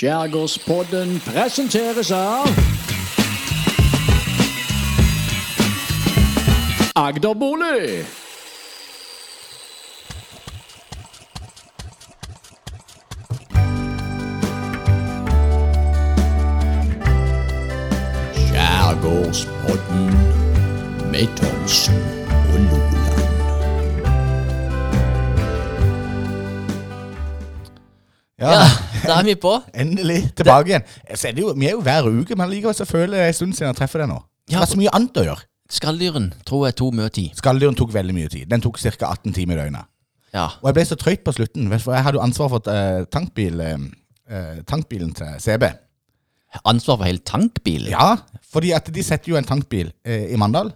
Skjærgårdspodden presenteres av Agderbolig. Skjærgårdspodden med Thomsen og Loland. Ja, Ja, da er vi på. endelig tilbake igjen. Så er det jo, vi er jo hver uke, men likevel så føler jeg en stund siden jeg treffer deg nå. Det er var så mye annet å gjøre. Skalldyren tror jeg tok mye tid. Skalldyren tok veldig mye tid. Den tok ca. 18 timer i døgnet. Ja. Og jeg ble så trøyt på slutten, for jeg hadde jo ansvar for uh, tankbil, eh, tankbilen til CB. Ansvar for hele tankbilen. Ja, fordi at de setter jo en tankbil uh, i Mandal,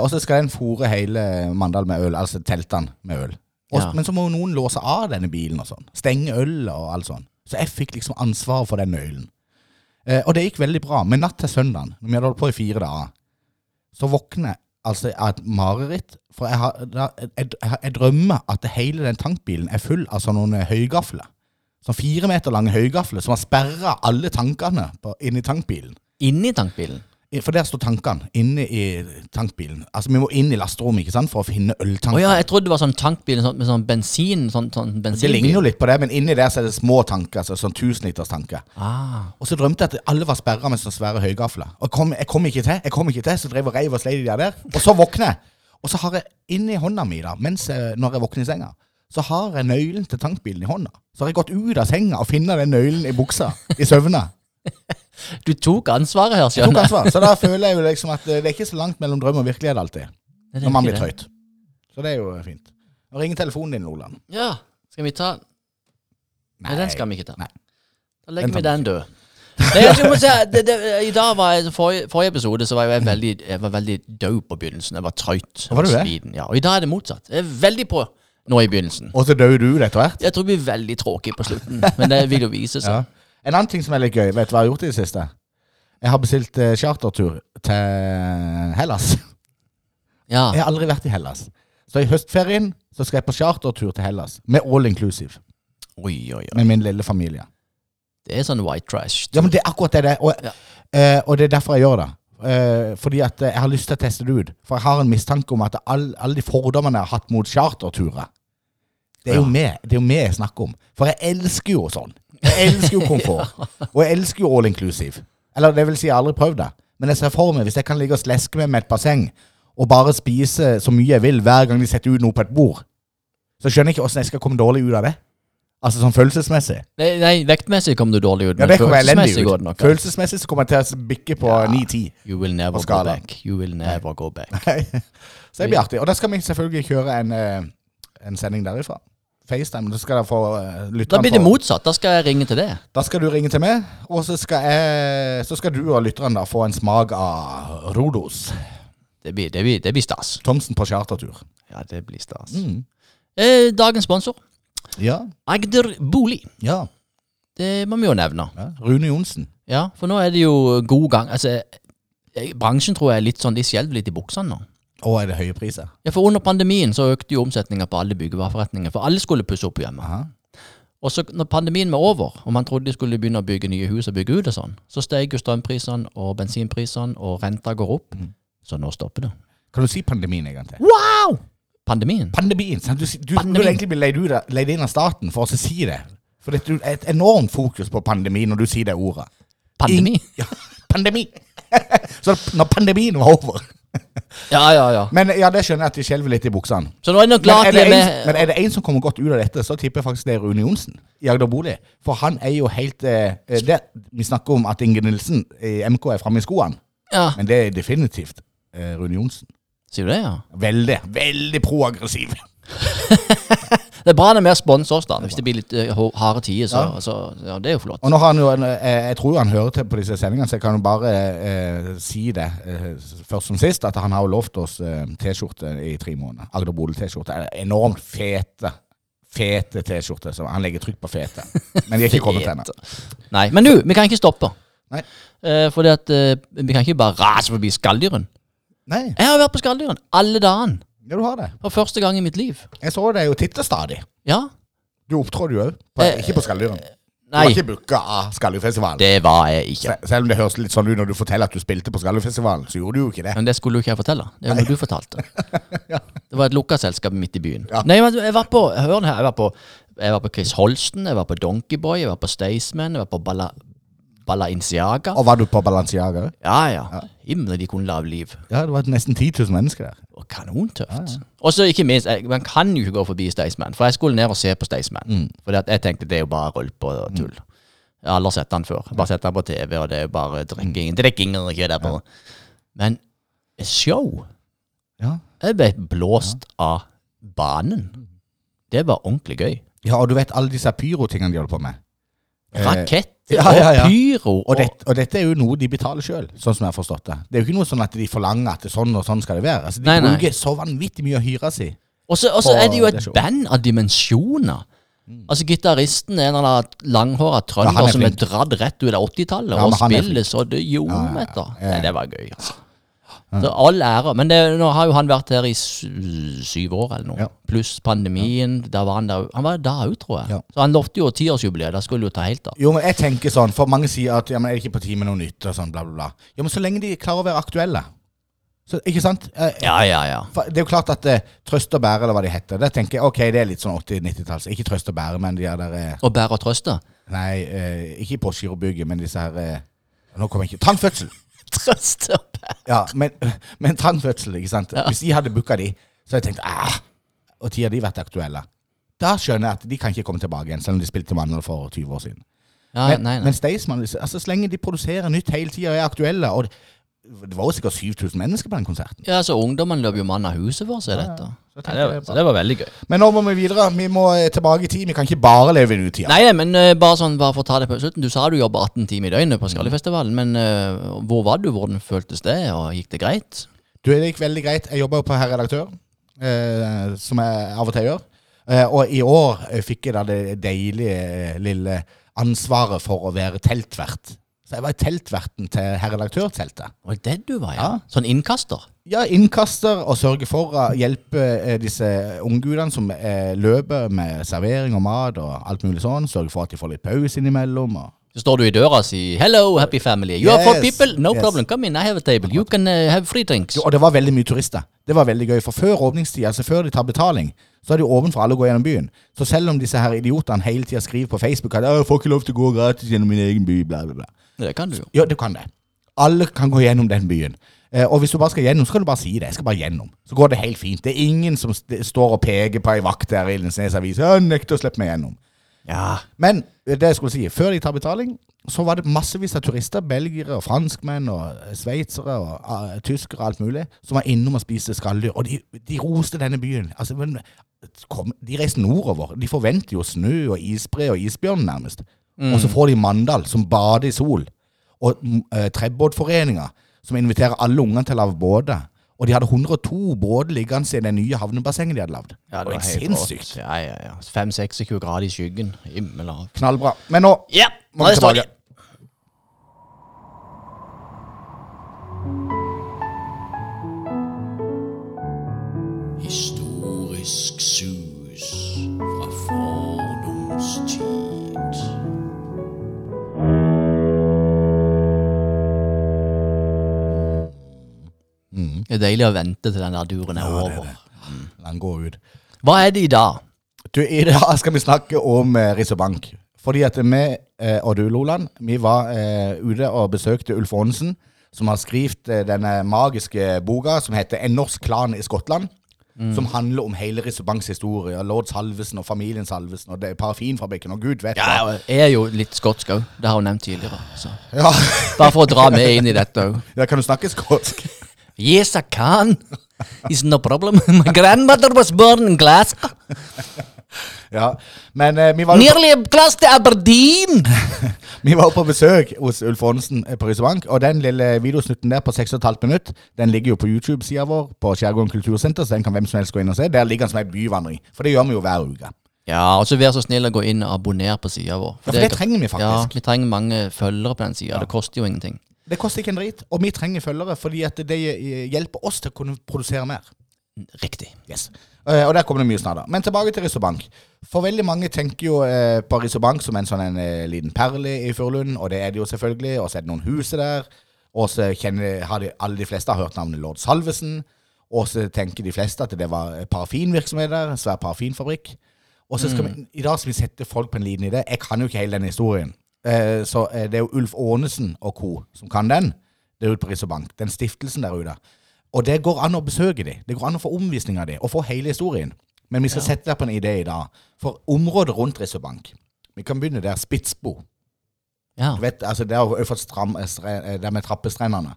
og så skal den fòre hele Mandal med øl, altså teltene med øl. Også, Ja. Men så må jo noen låse av denne bilen og sånn. Stenge øl og alt sånn. Så jeg fikk liksom ansvaret for den nøkkelen. Eh, og det gikk veldig bra. Men natt til søndagen, når vi hadde holdt på i fire dager, så våkner jeg altså av et mareritt. For jeg, har, jeg, jeg, jeg drømmer at hele den tankbilen er full av sånne høygafler. Sånn fire meter lange høygafler som har sperra alle tankene på, inni tankbilen. Inni tankbilen. For der står tankene inne i tankbilen. Altså Vi må inn i lasterommet ikke sant, for å finne øltanker. øltanker. ja, jeg trodde det var sånn tankbil sånn, med sånn bensin sånn, sånn det ligner jo litt på det, men inni der så er det små tanker. Altså sånn tusenliterstanker. Ah. Og så drømte jeg at alle var sperra med sånne svære høygafler. Og kom, jeg kom ikke til, jeg kom ikke til, så drev og reiv og slei de der. Og så våkner jeg. Og så har jeg inni hånda mi, da, mens jeg, når jeg våkner i senga, så har jeg nøkkelen til tankbilen i hånda. Så har jeg gått ut av senga og funnet den nøkkelen i buksa i søvne. Du tok ansvaret her, Jeg tok ansvar. Så da føler jeg jo liksom at det er ikke så langt mellom drøm og virkelighet alltid. Når man blir trøyt. Så det er jo fint. Og Ring telefonen din, Loland. Ja, skal vi ta Nei, den skal vi ikke ta. Nei. Da legger Den vi den død. Nei, jeg må si, det, det, I dag var jeg, forrige, forrige episode så var jeg veldig, jeg var veldig død på begynnelsen. Jeg var trøyt. Var du det? sliten. Ja, og i dag er det motsatt. Jeg er veldig på nå i begynnelsen. Og så dør du ut etter hvert. Jeg tror vi blir veldig tråkig på slutten, men det vil jo vise seg. Ja. En annen ting som er litt gøy, vet du hva jeg har gjort i det siste? Jeg har bestilt eh, chartertur til Hellas. Ja. Jeg har aldri vært i Hellas. Så i høstferien så skal jeg på chartertur til Hellas. Med all inclusive. Oi, oi, oi. Med min lille familie. Det er sånn white trash. Ja, men det er akkurat det det er. Og, Ja. eh, og det er derfor jeg gjør det. Eh, fordi at eh, jeg har lyst til å teste det ut. For jeg har en mistanke om at all- alle de fordommene jeg har hatt mot charterturer Det er jo Ja. meg det er jo meg jeg snakker om. For jeg elsker jo sånn. Jeg elsker jo komfort. Og jeg elsker jo all inclusive. Eller det vil si, jeg har aldri prøvd det. Men jeg ser for meg, hvis jeg kan ligge og sleske meg med et basseng og bare spise så mye jeg vil hver gang de setter ut noe på et bord, så skjønner jeg ikke åssen jeg skal komme dårlig ut av det. Altså sånn følelsesmessig. Nei, nei, vektmessig kom du dårlig ut, Ja, men det kommer elendig ut. nok. Følelsesmessig så kommer jeg til å bikke på Ja. 9-10. You will never go back. You will never go back. så det blir artig. Og da skal vi selvfølgelig kjøre en, eh, en sending derifra. FaceTime. Da skal jeg få uh, Da blir det motsatt. Da skal jeg ringe til deg. Da skal du ringe til meg, og så skal, jeg, så skal du og lytterne da få en smak av Rodos. Det blir, det blir, det blir stas. Thomsen på chartertur. Ja, det blir stas. Mm. Eh, dagens sponsor, Ja, Agder Bolig. ja, Det må vi jo nevne. ja. Rune Johnsen. Ja, for nå er det jo god gang. Altså, bransjen tror jeg er litt sånn, de skjelver litt i buksene nå. Og er det høye priser? Ja, for under pandemien så økte jo omsetninga på alle byggevareforretninger, for alle skulle pusse opp hjemme. Aha. Og så når pandemien var over, og man trodde de skulle begynne å bygge nye hus og bygge ut og sånn, så steg jo strømprisene og bensinprisene, og renta går opp. Mm. Så nå stopper det. Kan du si pandemien en gang til? Wow! Pandemien. Pandemien. sant? Du, du pandemien. burde egentlig bli leid, leid inn av staten for å si det. For det er et enormt fokus på pandemi når du sier det ordet. Pandemi? In, ja, pandemi. så når pandemien var over Ja, ja, ja. Men ja, det skjønner jeg at de skjelver litt i buksene. Så nå er det nok Men er, det en, med. men er det en som kommer godt ut av dette, så tipper jeg faktisk det er Rune Johnsen i Agder Bolig. For han er jo helt eh, det, Vi snakker om at Inge Nilsen i MK er framme i skoene, Ja, men det er definitivt eh, Rune Johnsen. sier du det, ja? Veldig, veldig proaggressiv. Det er bra når vi sponser oss, da. Hvis det blir litt uh, harde tider, så, Ja. så ja, det er jo flott. Og nå har han jo en, eh, Jeg tror jo han hører til på disse sendingene, så jeg kan jo bare eh, si det eh, først som sist, at han har jo lovt oss eh, T-skjorte i tre måneder. Agder Bodø-T-skjorte. Enormt fete. Fete T-skjorte. Han legger trykk på fete. Men de er ikke kommet ennå. Nei, men du, vi kan ikke stoppe. Nei. Eh, fordi at eh, vi kan ikke bare rase forbi skalldyren. Nei, Jeg har vært på skalldyren alle dagene. Ja, du har det. For første gang i mitt liv. Jeg så det jo titte stadig. Ja. Du opptrådte jo òg. Eh, Ikke på skalldyren. Du var Nei. ikke booka av Skalløyfestivalen. Det var jeg ikke. Se- Selv om det høres litt sånn ut når du forteller at du spilte på Skalløyfestivalen, så gjorde du jo ikke det. Men det skulle jo ikke jeg fortelle. Det er jo noe du fortalte. Det var et lukka selskap midt i byen. Ja. Nei, men jeg var på Hør her. Jeg var på, jeg var på Chris Holsten, jeg var på Donkeyboy, jeg var på Staysman, jeg var på Balla, Ballainciaga. Og var du på Balenciaga? Ja, ja. Himmel, de kunne lage liv. Ja, det var nesten 10 000 mennesker der. Og kanontøft. Og så ikke minst, jeg, man kan jo ikke gå forbi Staysman, for jeg skulle ned og se på Staysman. For jeg tenkte det er jo bare rølp og tull. Jeg har aldri sett han før. Bare sett han på TV, og det er jo bare drikking. Drikking og ikke det bare. Men show Ja. Jeg ble blåst av banen. Det var ordentlig gøy. ja, og du vet alle disse pyrotingene de holder på med. Eh, Raketter ja, ja, ja. og pyro. Og, det, og dette er jo noe de betaler sjøl, sånn som jeg har forstått det. Det er jo ikke noe sånn at de forlanger at det er sånn og sånn skal det være. Altså, de Nei, nei. bruker så vanvittig mye av hyra si. Og så er det jo et det band av dimensjoner. Altså Gitaristen er en eller annen langhåra Ja, trønder er som er dratt rett ut av 80-tallet Ja, og er spiller så det gjorde etter. ja, ja. Nei, det var gøy, altså. Så all ære. Men det, nå har jo han vært her i syv år eller noe. Ja. Pluss pandemien. Da var han der Han var der òg, tror jeg. Ja. Så han lovte jo tiårsjubileet. Da skulle jo ta helt av. Jo, men jeg tenker sånn, for mange sier at ja, men er det ikke på tide med noe nytt og sånn, bla, bla, bla. Jo, men så lenge de klarer å være aktuelle. Så, ikke sant? Eh, Ja, ja, ja. Det er jo klart at eh, Trøst og bære, eller hva de heter, det tenker jeg, ok, det er litt sånn 80-90-talls. Ikke Trøst og bære, men de er der eh, Og bære og trøste. Nei, eh, ikke Postgirobygget, men disse her eh, Nå kommer jeg ikke Trang fødsel! Trøste og bære. Ja, men, men Trang fødsel, ikke sant. Hvis de hadde booka de, så hadde jeg tenkt ah, Og tida de vært aktuelle? Da skjønner jeg at de kan ikke komme tilbake igjen, selv om de spilte Mandal for 20 år siden. Ja, Men, nei, nei. men Staysman, altså, så lenge de produserer nytt hele tida og er aktuelle og det, var jo sikkert 7000 mennesker på den konserten. Ja, så ungdommen løp jo mann av huset for å se dette. Så det, var, så det var veldig gøy. Men nå må vi videre. Vi må eh, tilbake i tid. Vi kan ikke bare leve i nutida. Nei, men uh, bare sånn, bare for å ta det på slutten. Du sa du jobber 18 timer i døgnet på Skallefestivalen, men uh, hvor var du? Hvordan føltes det, og gikk det greit? Du, det gikk veldig greit. Jeg jobber jo på Herr Redaktør, uh, som jeg av og til gjør. Eh, og i år fikk jeg da det deilige lille ansvaret for å være teltvert. Så jeg var teltverten til herredaktørteltet. Redaktør-teltet. Var det det du var, ja? Ja. Sånn innkaster? Ja, innkaster og sørge for å hjelpe eh, disse unggudene som eh, løper med servering og mat og alt mulig sånn. Sørge for at de får litt pause innimellom. Og Så står du i døra og sier 'Hello, happy family. You are four people? No yes. problem. Come in, I have a table. You can uh, have free drinks'. Jo, og det var veldig mye turister. Det var veldig gøy, for før åpningstida, altså før de tar betaling, så er det jo åpent for alle å gå gjennom byen. Så selv om disse her idiotene hele tida skriver på Facebook at 'jeg får ikke lov til å gå gratis gjennom min egen by', bla, bla, bla. Det kan du jo. Ja, du kan det. Alle kan gå gjennom den byen. Eh, og hvis du bare skal gjennom, så kan du bare si det. Jeg skal bare gjennom. Så går det helt fint. Det er ingen som st står og peker på ei vakt der i Lindesnes Avis. «Ja, 'Nekter å slippe meg gjennom'. Ja. Men eh, det jeg skulle si, før de tar betaling, så var det massevis av turister, belgere og franskmenn og eh, sveitsere og uh, tyskere og alt mulig, som var innom og spiste skalldyr. Og de, de roste denne byen. Altså, men, kom, de reiste nordover. De forventer jo snø og isbre og isbjørn nærmest. Og så får de Mandal, som bader i sol. Og uh, Trebåtforeninga, som inviterer alle ungene til å lage båter. Og de hadde 102 båter liggende i det nye havnebassenget de hadde lagd. ja det var helt sinnssykt. rått. Ja, ja, ja. 5-26 grader i skyggen. Himmel og. Knallbra. Men nå Ja, må vi det tilbake. Historisk sus fra fordums tid. Det er deilig å vente til den der duren er Ja, det er over. det. Den går ut. Hva er det i dag? Du, I dag skal vi snakke om eh, Riis Bank. Fordi at vi eh, og du, Loland, vi var eh, ute og besøkte Ulf Aanesen, som har skrevet eh, denne magiske boka som heter 'En norsk klan i Skottland'. Som handler om hele Riis Banks historie, og lord Salvesen og familien Salvesen og det parafinfabrikken og gud vet Ja, hva. jeg er jo litt skotsk òg. Det har hun nevnt tidligere. Så. Ja. Bare for å dra med inn i dette òg. ja, kan du snakke skotsk? Yes, I can. It's no problem. My grandmother was born in Glasgow. Ja. Men eh, vi var Nearly på- Nearly to Aberdeen. Vi var på besøk hos Ulf Aanesen eh, på Rysebank, og den lille videosnutten der på 6,5 minutt, den ligger jo på YouTube-sida vår på Skjærgården kultursenter, så den kan hvem som helst gå inn og se. Der ligger den som ei byvandring, for det gjør vi jo hver uke. Ja, og så vær så snill å gå inn og abonner på sida vår. Ja, for det trenger vi faktisk. Ja, vi trenger mange følgere på den sida. Det koster jo ingenting. Det koster ikke en drit, og vi trenger følgere fordi at det hjelper oss til å kunne produsere mer. Riktig. Yes. Uh, og der kommer det mye snadder. Men tilbake til Rissobank. For veldig mange tenker jo uh, på Rissobank som en sånn en, uh, liten perle i Furulund, og det er det jo selvfølgelig. Og så er det noen hus der. Og så har de, alle de fleste har hørt navnet lord Salvesen. Og så tenker de fleste at det var parafinvirksomhet der. En svær parafinfabrikk. Og så skal vi, I dag skal vi sette folk på en liten idé. Jeg kan jo ikke hele den historien. Eh, så er det jo Ulf Aanesen og co. som kan den. Det er ute på Risobank. Den stiftelsen der ute. Og det går an å besøke dem. Det går an å få omvisning av dem og få hele historien. Men vi skal sette deg på en idé i dag. For området rundt Risobank Vi kan begynne der. Spitsbo. Ja. Du vet, altså Det eh, eh, med trappestrendene.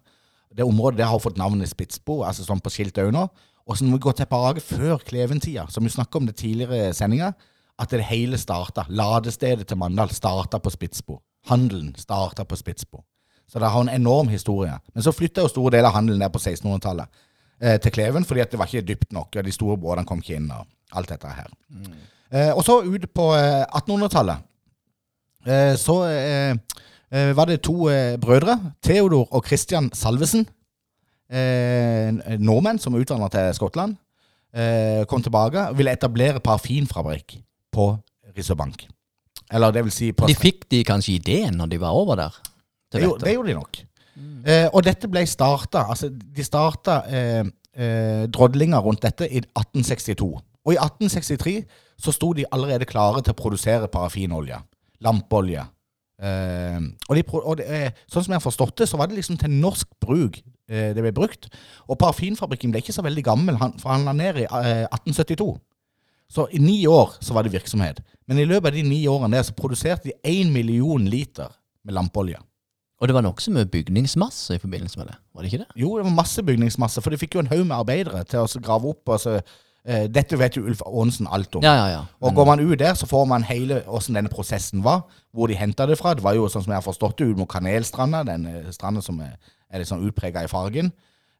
Det området der har fått navnet Spitsbo, altså sånn på skiltet òg nå. Og så må vi gå til tilbake før Kleventida, som vi snakka om det tidligere i sendinga, at det hele starta. Ladestedet til Mandal starta på Spitsbo. Handelen starta på Spitsbo. Så det har en enorm historie. Men så flytta jo store deler av handelen der på 1600-tallet eh, til Kleven, fordi at det var ikke dypt nok. og De store båtene kom ikke inn, og alt dette her. Eh, og så ut på eh, 1800-tallet eh, så eh, eh, var det to brødre, Theodor og Christian Salvesen. Eh, nordmenn som utvandra til Skottland. Eh, kom tilbake og ville etablere parafinfabrikk på Rissobank. Eller det vil si på De fikk de kanskje ideen når de var over der? det, gjorde- det gjorde de nok. Eh, og dette ble starta altså De starta eh, eh, drodlinga rundt dette i 1862. Og i 1863 så sto de allerede klare til å produsere parafinolje. Lampeolje. Eh, og de, og det, eh, sånn som jeg har forstått det, så var det liksom til norsk bruk eh, det ble brukt. Og parafinfabrikken ble ikke så veldig gammel, han, for han la ned i eh, 1872. Så i ni år så var det virksomhet. Men i løpet av de ni årene der så produserte de én million liter med lampeolje. Og det var nokså mye bygningsmasse i forbindelse med det? Var det ikke det? Jo, det var masse bygningsmasse, for de fikk jo en haug med arbeidere til å grave opp. Og så, eh, dette vet jo Ulf Aanesen alt om. Ja, ja, ja. Og går man ut der, så får man hele åssen denne prosessen var. Hvor de henta det fra. Det var jo sånn som jeg har forstått det, ut mot Kanelstranda. Den eh, stranda som er, er litt sånn utprega i fargen.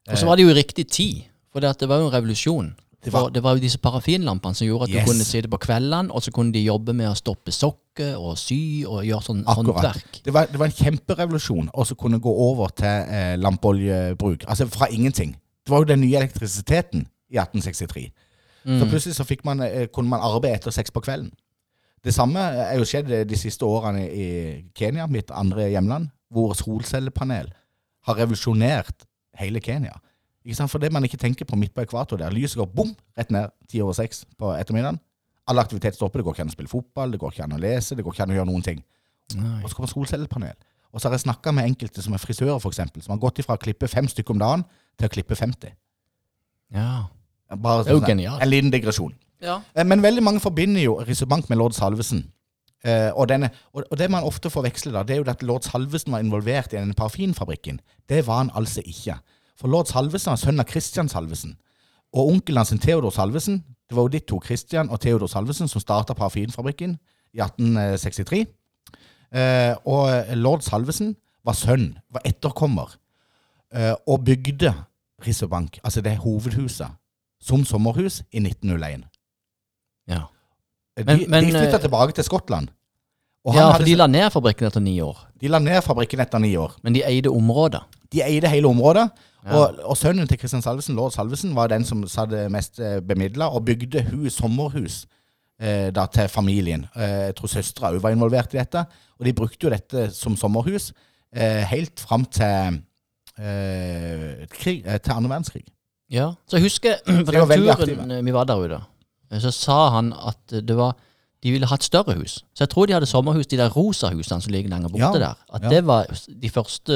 Og så var det jo i riktig tid, for det var jo en revolusjon. Det var- det var jo disse parafinlampene som gjorde at Yes. du kunne sitte på kveldene, og så kunne de jobbe med å stoppe sokker og sy og gjøre sånn Akkurat. håndverk. Det var, det var en kjemperevolusjon å så kunne gå over til eh, lampeoljebruk. Altså fra ingenting. Det var jo den nye elektrisiteten i 1863. Så plutselig så man, eh, kunne man arbeide etter seks på kvelden. Det samme er jo skjedd de siste årene i Kenya, mitt andre hjemland, hvor solcellepanel har revolusjonert hele Kenya. Ikke sant? For det man ikke tenker på midt på ekvator der, lyset går bom, rett ned ti over seks på ettermiddagen. All aktivitet stopper. Det går ikke an å spille fotball, det går ikke an å lese, det går ikke an å gjøre noen ting. Nei. Og så kommer solcellepanel. Og så har jeg snakka med enkelte som er frisører, for eksempel, som har gått ifra å klippe fem stykker om dagen til å klippe 50. Ja. Bare Det er jo sånn- genialt. En liten digresjon. ja. Eh, Men veldig mange forbinder jo Rissebank med lord Salvesen. Uh, og, denne, og, og det man ofte forveksler, da, det er jo at lord Salvesen var involvert i denne parafinfabrikken. Det var han altså ikke. For lord Salvesen var sønn av Christian Salvesen. Og onkelen hans Theodor Salvesen, det var jo de to, Christian og Theodor Salvesen, som starta parafinfabrikken i 1863. Eh, og lord Salvesen var sønn, var etterkommer, eh, og bygde Rissebank, altså det hovedhuset, som sommerhus i 1901. ja. De, Men- men, de flytta eh, tilbake til Skottland. Ja, for de la ned fabrikken etter ni år. de la ned fabrikken etter ni år. Men de eide området. De eide hele området. Ja. Og, og sønnen til Kristian Salvesen, lord Salvesen, var den som satt mest bemidla, og bygde hus, sommerhus eh, da, til familien. Eh, jeg tror søstera òg var involvert i dette. Og de brukte jo dette som sommerhus eh, helt fram til, eh, krig, eh, til andre verdenskrig. Ja. Så jeg husker For den turen eh, vi var der ute, eh, så sa han at eh, det var de ville ha et større hus. Så jeg tror de hadde sommerhus, de der rosa husene som ligger lenger borte Ja, der. At ja. det var de første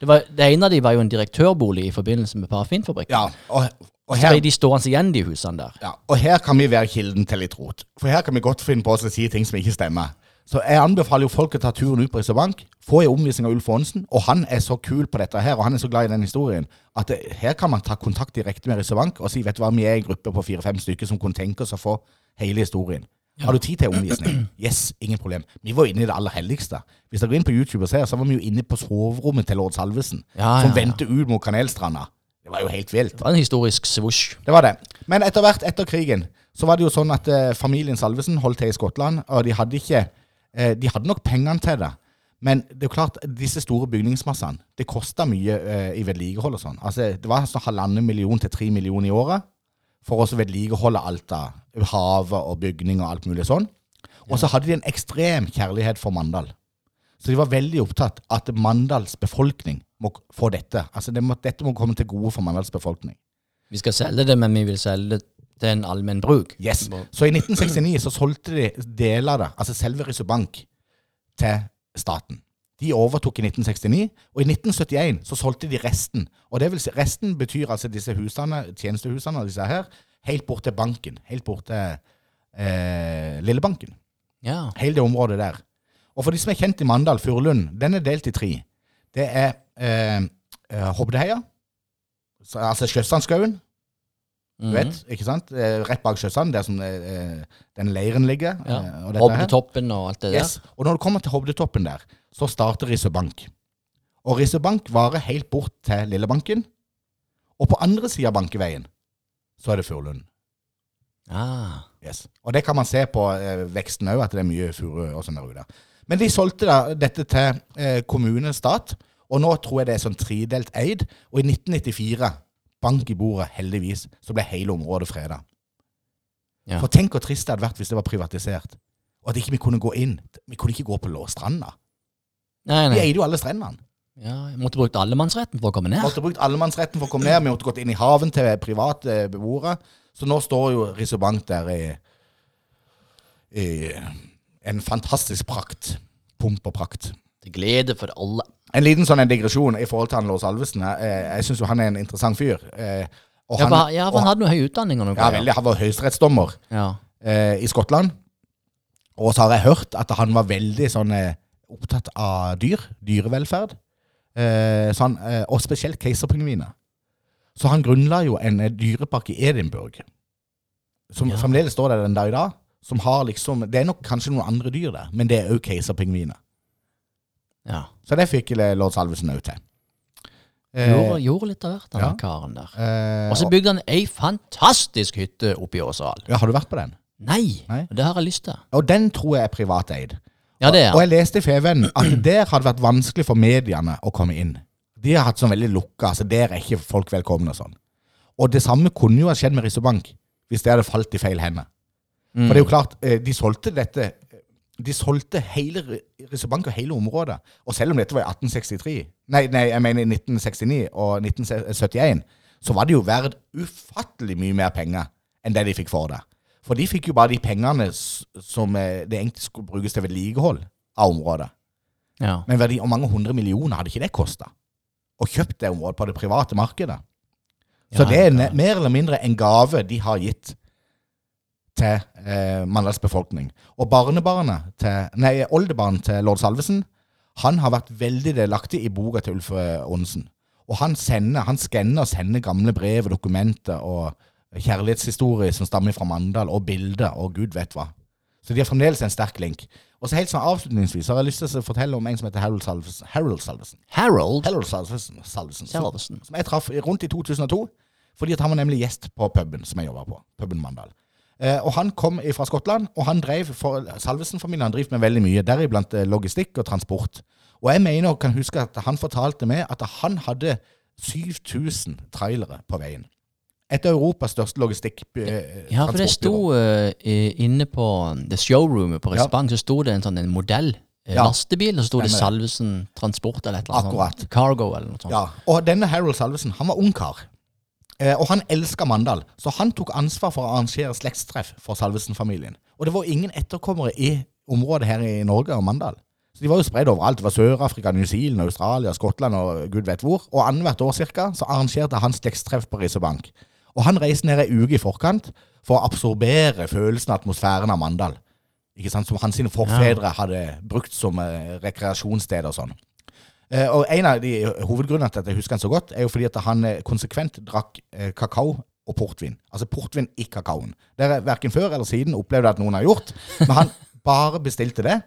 det, var, det ene av de var jo en direktørbolig i forbindelse med parafinfabrikken. Ja, og, og Så her ble de stående igjen, de husene der. Ja, og her kan vi være kilden til litt rot. For her kan vi godt finne på oss å si ting som ikke stemmer. Så jeg anbefaler jo folk å ta turen ut på Rissebank, få en omvisning av Ulf Aanesen, og han er så kul på dette her, og han er så glad i den historien, at det, her kan man ta kontakt direkte med Rissebank og si, vet du hva, vi er en gruppe på fire-fem stykker som kunne tenke oss å få hele historien. Har du tid til omvisning? Yes, ingen problem. Vi var inne i det aller helligste. Hvis dere går inn på YouTube og ser, så var vi jo inne på soverommet til lord Salvesen, Ja, som ja, ja. vendte ut mot Kanelstranda. Det var jo helt vilt. Det var en historisk svosj. Det var det. Men etter hvert etter krigen så var det jo sånn at eh, familien Salvesen holdt til i Skottland, og de hadde ikke eh, De hadde nok pengene til det. Men det er jo klart, disse store bygningsmassene, det kosta mye eh, i vedlikehold og sånn. Altså, det var sånn halvannen million til tre millioner i året for å vedlikeholde alt av havet og bygninger og alt mulig sånn. Og så hadde de en ekstrem kjærlighet for Mandal. Så de var veldig opptatt at Mandals befolkning må få dette. Altså det må, Dette må komme til gode for Mandals befolkning. Vi skal selge det, men vi vil selge det til en allmenn bruk. Yes. Så i 1969 så solgte de deler av det, altså selve Risobank, til staten. De overtok i 1969, og i 1971 så solgte de resten. Og det vil si, Resten betyr altså disse husene, tjenestehusene og disse her, helt bort til banken. Helt bort til eh, Lillebanken. Ja. Hele det området der. Og for de som er kjent i Mandal, Furulund, den er delt i tre. Det er eh, eh, Hovdeheia, altså Sjøsandskauen, du Mhm. vet, ikke sant? Eh, Rett bak Sjøsand, der som eh, den leiren ligger. Ja. eh, og. Hobdetoppen og alt det der. Yes. Og når du kommer til Hovdetoppen der, så starter Risøbank. Og Risøbank varer helt bort til Lillebanken. Og på andre sida av Bankeveien så er det Furulund. Ah. Yes. Og det kan man se på eh, veksten òg, at det er mye furu og sånn der ute. Men de solgte da dette til eh, kommune, stat, og nå tror jeg det er sånn tredelt eid. Og i 1994, bank i bordet, heldigvis, så ble hele området freda. Ja. For tenk hvor trist det hadde vært hvis det var privatisert. Og at ikke vi kunne gå inn. Vi kunne ikke gå på Låstranda. Nei, Nei, Vi eide jo alle strendene. Ja, jeg måtte brukt allemannsretten for å komme ned. måtte brukt allemannsretten for å komme ned. Vi måtte gått inn i haven til private beboere. Så nå står jo Risobank der i, i en fantastisk prakt. Pump og prakt. Til glede for alle. En liten sånn en digresjon i forhold til han Lars Alvesen. Jeg, jeg syns jo han er en interessant fyr. Eh, og Ja, han, for, ja, for han hadde noe høy utdanning og noe. ja, veldig, han var høyesterettsdommer Ja. eh, i Skottland. Og så har jeg hørt at han var veldig sånn eh, opptatt av dyr. Dyrevelferd. Eh, sånn, eh, og spesielt keiserpingviner. Så han grunnla jo en eh, dyrepark i Edinburgh. Som Ja. fremdeles står der den dag i dag. Som har liksom Det er nok kanskje noen andre dyr der, men det er òg keiserpingviner. Ja. Så det fikk lord Salvesen òg til. Eh, Gjorde, gjorde litt av hvert, den ja. karen der. eh, Og så bygde han ei fantastisk hytte oppe i Åseral. ja, har du vært på den? Nei, Nei. det har jeg lyst til. Og den tror jeg er privateid. Ja, det er Og jeg leste i Feven at der hadde vært vanskelig for mediene å komme inn. De har hatt sånn veldig lukka, så der er ikke folk velkomne og sånn. Og det samme kunne jo ha skjedd med Rissebank, hvis det hadde falt i feil hender. Mm. For det er jo klart, eh, de solgte dette De solgte hele Ri- Rissebank og hele området. Og selv om dette var i 1863, nei, nei, jeg mener i 1969 og 1971, så var det jo verdt ufattelig mye mer penger enn det de fikk for det. For de fikk jo bare de pengene som eh, det egentlig skulle brukes til vedlikehold av området. Ja. Men verdi, og mange hundre millioner hadde ikke det kosta? Å kjøpt det området på det private markedet. Så Ja, det er mer eller mindre en gave de har gitt til eh, Mandals befolkning. Og barnebarnet til, nei, oldebarnet til lord Salvesen, han har vært veldig delaktig i boka til Ulf eh, Aanesen. Og han sender, han skanner og sender gamle brev og dokumenter og kjærlighetshistorie som stammer fra Mandal, og bilder, og gud vet hva. Så de har fremdeles en sterk link. Og så helt sånn avslutningsvis har jeg lyst til å fortelle om en som heter Harold Salvesen. Harold Salvesen. Harold Harold Salvesen, Salvesen som, Salvesen. som jeg traff rundt i 2002, fordi at han var nemlig gjest på puben som jeg jobba på. Puben Mandal. Eh, og Han kom fra Skottland, og han drev for Salvesen-familien drev med veldig mye, deriblant eh, logistikk og transport. Og jeg mener og kan huske at han fortalte meg at han hadde 7000 trailere på veien. Et av Europas største logistikk... Eh, Ja, for det sto eh, inne på det showroomet på Ja. Så sto det en sånn en modell. Ja. Lastebil, og så sto det. Salvesen Transport eller et eller annet Akkurat. sånt. Cargo eller noe sånt. Ja, og denne Harold Salvesen, han var ungkar. Eh, og han elska Mandal, så han tok ansvar for å arrangere slektstreff for Salvesen-familien. Og det var ingen etterkommere i området her i Norge og Mandal. Så de var jo spredd overalt. Det var Sør-Afrika, New Zealand, Australia, Skottland og gud vet hvor. Og annethvert år cirka, så arrangerte han slektstreff på Risebank. Og han reiste ned ei uke i forkant for å absorbere følelsen av atmosfæren av Mandal. Ikke sant? Som hans forfedre hadde brukt som eh, rekreasjonssted og sånn. Eh, og En av de hovedgrunnene til at jeg husker han så godt, er jo fordi at han eh, konsekvent drakk eh, kakao og portvin. Altså portvin i kakaoen. Det har verken før eller siden opplevd at noen har gjort, men han bare bestilte det.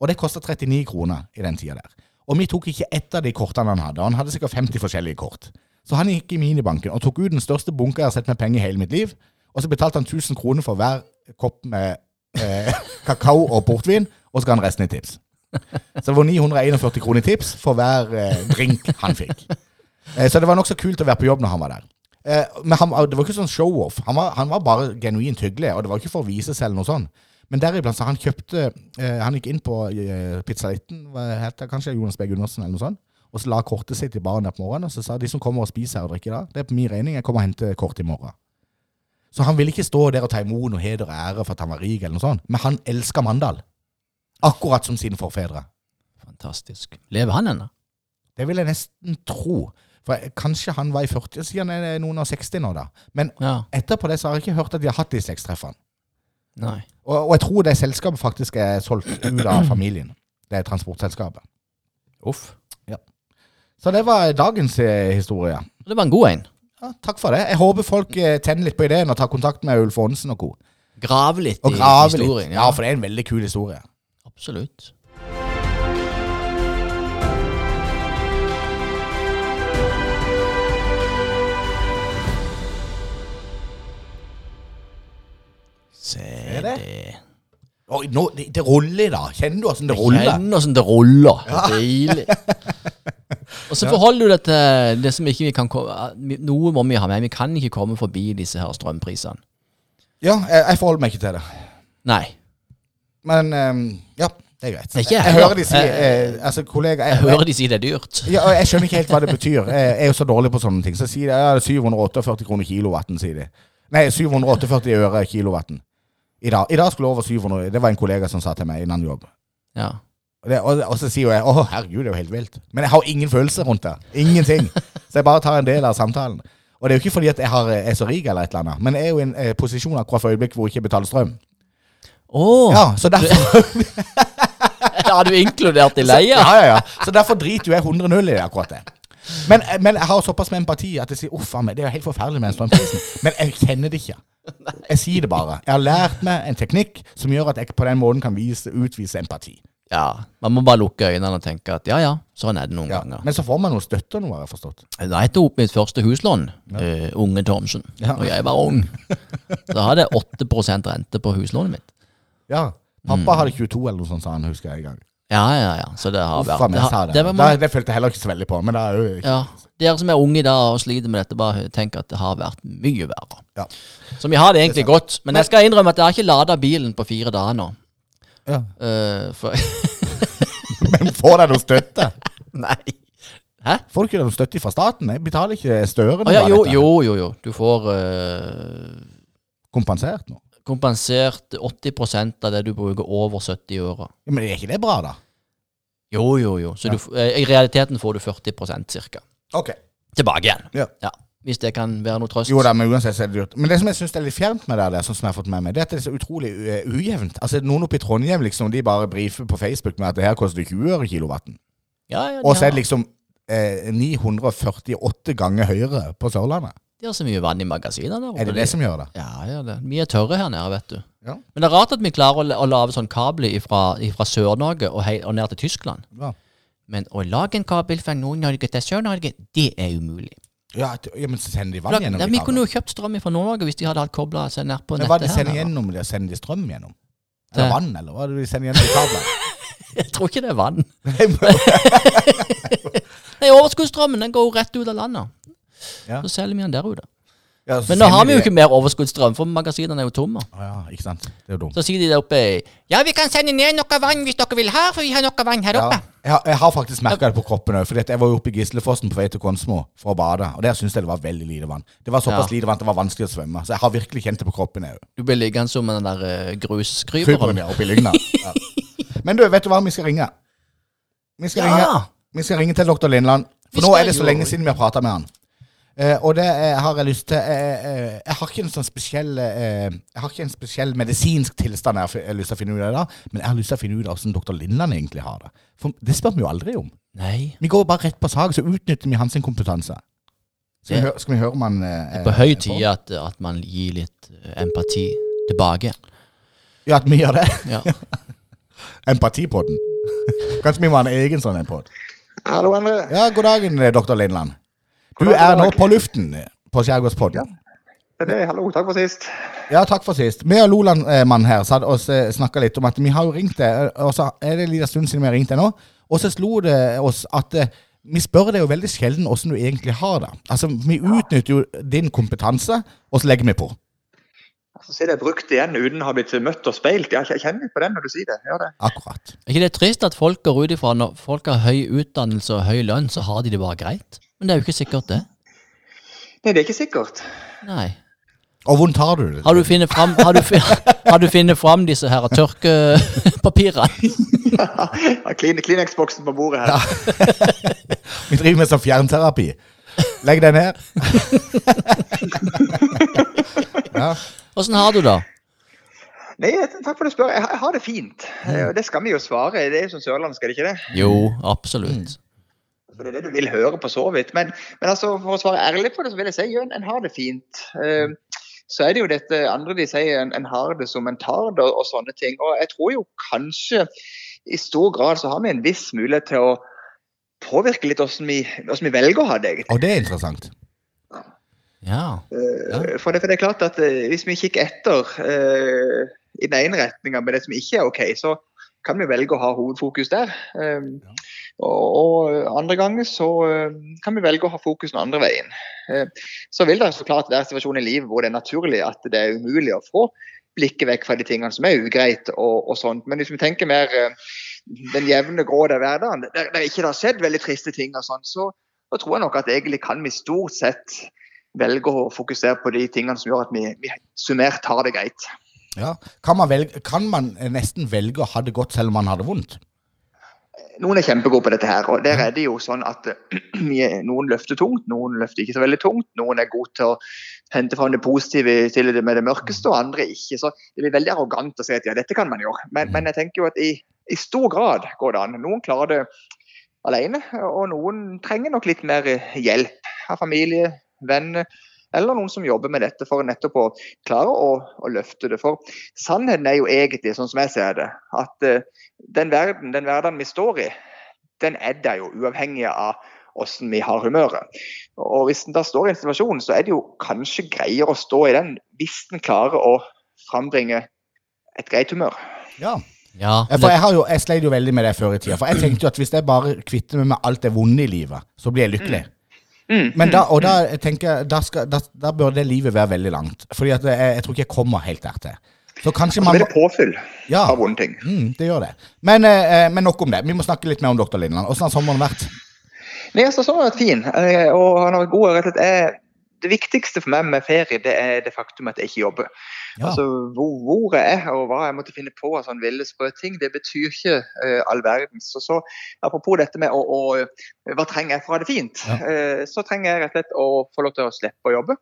Og det kosta 39 kroner i den tida der. Og vi tok ikke ett av de kortene han hadde. Han hadde sikkert 50 forskjellige kort. Så han gikk i minibanken og tok ut den største bunka jeg har sett med penger i hele mitt liv. Og så betalte han 1000 kroner for hver kopp med eh, kakao og portvin, og så ga han resten i tips. Så det var 941 kroner i tips for hver eh, drink han fikk. Eh, så det var nokså kult å være på jobb når han var der. Eh, men han, det var ikke sånn show-off. Han, han var bare genuint hyggelig, og det var ikke for å vise seg eller noe sånt. Men deriblant så han kjøpte eh, Han gikk inn på eh, Pizzalitten, kanskje Jonas B. Gundersen eller noe sånt, og så la kortet sitt i baren der på morgenen, og så sa de som kommer og spiser her og drikker da, det er på min regning, jeg kommer og henter kort i morgen. Så han ville ikke stå der og ta imot noe heder og ære for at han var rik, eller noe sånt, men han elska Mandal. Akkurat som sine forfedre. Fantastisk. Lever han ennå? Det vil jeg nesten tro. For jeg- kanskje han var i 40, siden han er noen og 60 nå, da. Men Ja. etterpå det så har jeg ikke hørt at de har hatt de sekstreffene. Nei. Og, og jeg tror det selskapet faktisk er solgt ut av familien. Det er transportselskapet. Uff. Ja. Så det var dagens eh, historie. Det var en god en. Ja, takk for det. Jeg håper folk eh, tenner litt på ideen og tar kontakt med Ulf Aanesen og co. Grave litt Og i grave historien. litt. Ja, for det er en veldig kul historie. Absolutt. Se det. det. Oi, nå, det, det ruller da. Kjenner du åssen det ruller? Kjenner åssen det ruller. Deilig. Og så forholder du deg til det som ikke vi kan Noe må vi ha med. Vi kan ikke komme forbi disse her strømprisene. Ja, jeg, jeg forholder meg ikke til det. Nei. Men ja, det er greit. Det er jeg, jeg, hører de si eh, Altså, kollega Jeg hører de si det er dyrt. Ja, og jeg skjønner ikke helt hva det betyr. Jeg er jo så dårlig på sånne ting. Så sier de ja, det er 748 kroner kilowatten, sier de. Nei, 748 øre kilowatten. I dag, I dag skulle over 700 Det var en kollega som sa til meg innan jobb. Ja. Det, og, og så sier jo jeg å herregud, det er jo helt vilt. Men jeg har ingen følelser rundt det. Ingenting. Så jeg bare tar en del av samtalen. Og det er jo ikke fordi at jeg har, er så rik eller et eller annet, men jeg er jo i en eh, posisjon akkurat for øyeblikk hvor jeg ikke betaler strøm. Oh. Ja, så derfor Har du inkludert i leia? Ja, ja, ja. Så derfor driter jo jeg 100-0 i det akkurat det. Men, men jeg har såpass med empati at jeg sier uff a meg, det er jo helt forferdelig med den strømprisen. Men jeg kjenner det ikke. Jeg sier det bare. Jeg har lært meg en teknikk som gjør at jeg på den måten kan vise, utvise empati. Ja. Man må bare lukke øynene og tenke at ja ja, sånn er det noen Ja. ganger. Men så får man noe støtte nå, har jeg forstått. Da jeg tok mitt første huslån, eh, unge Thomsen, Ja. og jeg var ung, da hadde jeg 8% rente på huslånet mitt. Ja. Pappa hadde 22 eller noe sånt, sa han, husker jeg en gang. Ja, ja, ja. Så det har vært det, har, det. det Det, følte jeg heller ikke så veldig på. Men det er jo ikke, ja. Dere som er unge i dag og sliter med dette, bare tenk at det har vært mye verre. Ja. Så vi har det egentlig godt. Men jeg skal innrømme at jeg har ikke lada bilen på fire dager nå. ja. Uh, for Men får deg noe støtte? Nei. Hæ? Får du ikke noe støtte fra staten? Jeg betaler ikke større Ah, ja, jo, jo, jo, jo. Du får uh... kompensert nå. Kompensert 80 av det du bruker over 70 øre. Ja, men er ikke det bra, da? Jo, jo, jo. Så du, eh, i realiteten får du 40% cirka. Ok. Tilbake igjen. Ja. Hvis det kan være noe trøst. Jo da, men uansett så er det dyrt. Men det som jeg syns er litt fjernt med det, der, sånn som jeg har fått med meg, det er at det er så utrolig uh, ujevnt. Altså Noen oppe i Trondheim liksom, de bare brifer på Facebook med at det her koster 20 øre kilowatten. Ja, ja, Og så er det liksom eh, 948 ganger høyere på Sørlandet. De har så mye vann i magasinene der oppe. Er det det som gjør det? Ja, ja, det. er Mye tørre her nede, vet du. Ja. Men det er rart at vi klarer å, å lage sånn kabler fra Sør-Norge og, og ned til Tyskland. Ja. Men å lage en kabel fra Nord-Norge til Sør-Norge, det er umulig. Ja, ja, men så sender de vann gjennom vi kunne jo kjøpt strøm fra Nord-Norge hvis de hadde hatt kobla seg ned på Men hva nettet de sender her. gjennom det? Sender de strøm gjennom? Det- Eller vann, eller hva er det de sender gjennom i kablene? Jeg tror ikke det er vann. Nei, Overskuddsstrømmen den går jo rett ut av landet. Ja. Så selger vi den der ute. Ja, Men nå har vi jo ikke mer overskuddsstrøm, for magasinene er jo tomme. Ja, ikke sant. Det er jo dumt. Så sier de der oppe Ja, vi kan sende ned noe vann hvis dere vil ha, for vi har noe vann her Ja, oppe. jeg, har, jeg har faktisk merka det på kroppen òg. Jeg var jo oppe i Gislefossen på vei til Konsmo for å bade. Og der syntes jeg det var veldig lite vann. Det var såpass Ja. lite vann at det var vanskelig å svømme. Så jeg har virkelig kjent det på kroppen òg. Du blir liggende som den der uh, Kryperen gruskryperen. ja, oppi lygna. Ja. Men du, vet du hva? Vi skal ringe. Vi skal, Ja. ringe. Vi skal ringe til dr. Lindland. For nå er det så lenge siden vi har prata med han. Eh, og det eh, har jeg lyst til eh, eh, Jeg har ikke en sånn spesiell eh, Jeg har ikke en spesiell medisinsk tilstand jeg har, jeg har lyst til å finne ut av, da, men jeg har lyst til å finne ut av hvordan dr. Lindland egentlig har det. For det spør vi jo aldri om. Nei. Vi går bare rett på sak, så utnytter vi hans kompetanse. Skal vi, høre, skal vi høre om han eh, På eh, høy er tid at, at man gir litt eh, empati tilbake. Ja, at vi gjør det. Ja. Empatipodden. Kanskje vi må ha en egen sånn en podd. Hallo, André. Ja, god dagen, doktor dr. Lindland. Du er nå på luften eh, på Skjærgårdspodden. Det er det. Hallo, takk for sist. Ja, takk for sist. Vi og Loland-mannen her satt og snakka litt om at vi har jo ringt deg, og så er det en liten stund siden vi har ringt deg nå. Og så slo det oss at eh, vi spør deg jo veldig sjelden åssen du egentlig har det. Altså, Vi utnytter jo din kompetanse, og så legger vi på. Altså, Så er det brukt igjen uten å ha blitt møtt og speilt. Jeg kjenner på den når du sier det. Gjør det. Akkurat. Er ikke det trist at folk går ut ifra når folk har høy utdannelse og høy lønn, så har de det bare greit? Men det er jo ikke sikkert, det. Nei, det er ikke sikkert. Nei. Og hvordan tar du det? Har du funnet fram, har du, fin- har du funnet fram disse her tørkepapirene? Ja, Kleenex-boksen på bordet her. Vi driver med sånn fjernterapi. Legg deg ned. ja. Åssen har du det? Nei, takk for at du spør. Jeg, har- det fint. Eh, Det skal vi jo svare. Det er jo som sørlandsk, er det ikke det? Jo, absolutt. For det er det du vil høre på så vidt. Men, men altså, for å svare ærlig på det, så vil jeg si ja, en har det fint. Eh, så er det jo dette andre de sier, en, en har det som en tar det, og, sånne ting. Og jeg tror jo kanskje i stor grad så har vi en viss mulighet til å påvirke litt hvordan vi, hvordan vi velger å ha det. egentlig. Og det er interessant. Ja. ja. For, det, for det er klart at eh, hvis vi kikker etter uh, i den ene retninga med det som ikke er OK, så kan vi velge å ha hovedfokus der. Um, og, og andre ganger så eh, kan vi velge å ha fokus den andre veien. Eh, så vil det så klart være situasjoner i livet hvor det er naturlig at det er umulig å få blikket vekk fra de tingene som er ugreit og, og sånt. Men hvis vi tenker mer eh, den jevne grå der hverdagen, der, der ikke det har skjedd veldig triste ting og sånn, så, så tror jeg nok at egentlig kan vi stort sett velge å fokusere på de tingene som gjør at vi, vi summert har det greit. Ja. Kan, man velge, kan man nesten velge å ha det godt selv om man har det vondt? Noen er kjempegode på dette her, og der er det jo sånn at eh, noen løfter tungt, noen løfter ikke så veldig tungt. Noen er gode til å hente fram det positive til det med det mørkeste, og andre ikke. Så det blir veldig arrogant å si at ja, dette kan man gjøre. Men, men jeg tenker jo at i, i stor grad går det an. Noen klarer det alene, og noen trenger nok litt mer hjelp av familie, venner, eller noen som jobber med dette for nettopp å klare å, å løfte det. For sannheten er jo egentlig, sånn som jeg ser det, at eh, den verden, den hverdagen vi står i, den er der jo uavhengig av hvordan vi har humøret. Og hvis en da står i en situasjon, så er det jo kanskje greiere å stå i den hvis en klarer å frambringe et greit humør. Ja. Ja, For jeg, har jo, jeg sleit jo veldig med det før i tida. For jeg tenkte jo at hvis jeg bare kvitter meg med alt det vonde i livet, så blir jeg lykkelig. Mm. Men da, og da tenker jeg, da, skal, da, da bør det livet være veldig langt. Fordi at jeg, jeg tror ikke jeg kommer helt der til. Så kanskje Så man blir det påfyll Ja, av vonde ting. mm, det gjør det. Men, eh, men nok om det. Vi må snakke litt mer om Dr. Lindland. Åssen har sommeren vært? Nei, altså, sånn har vært fin, eh, og han har vært god. rett og slett. Jeg- Det viktigste for meg med ferie, det er det faktum at jeg ikke jobber. Ja. Altså, hvor, hvor jeg er og hva jeg måtte finne på av sånn ville sprø ting, det betyr ikke uh, all verden. Så, så apropos dette med å, å Hva trenger jeg for å ha det fint? Ja. Uh, så trenger jeg rett og slett å få lov til å slippe å jobbe.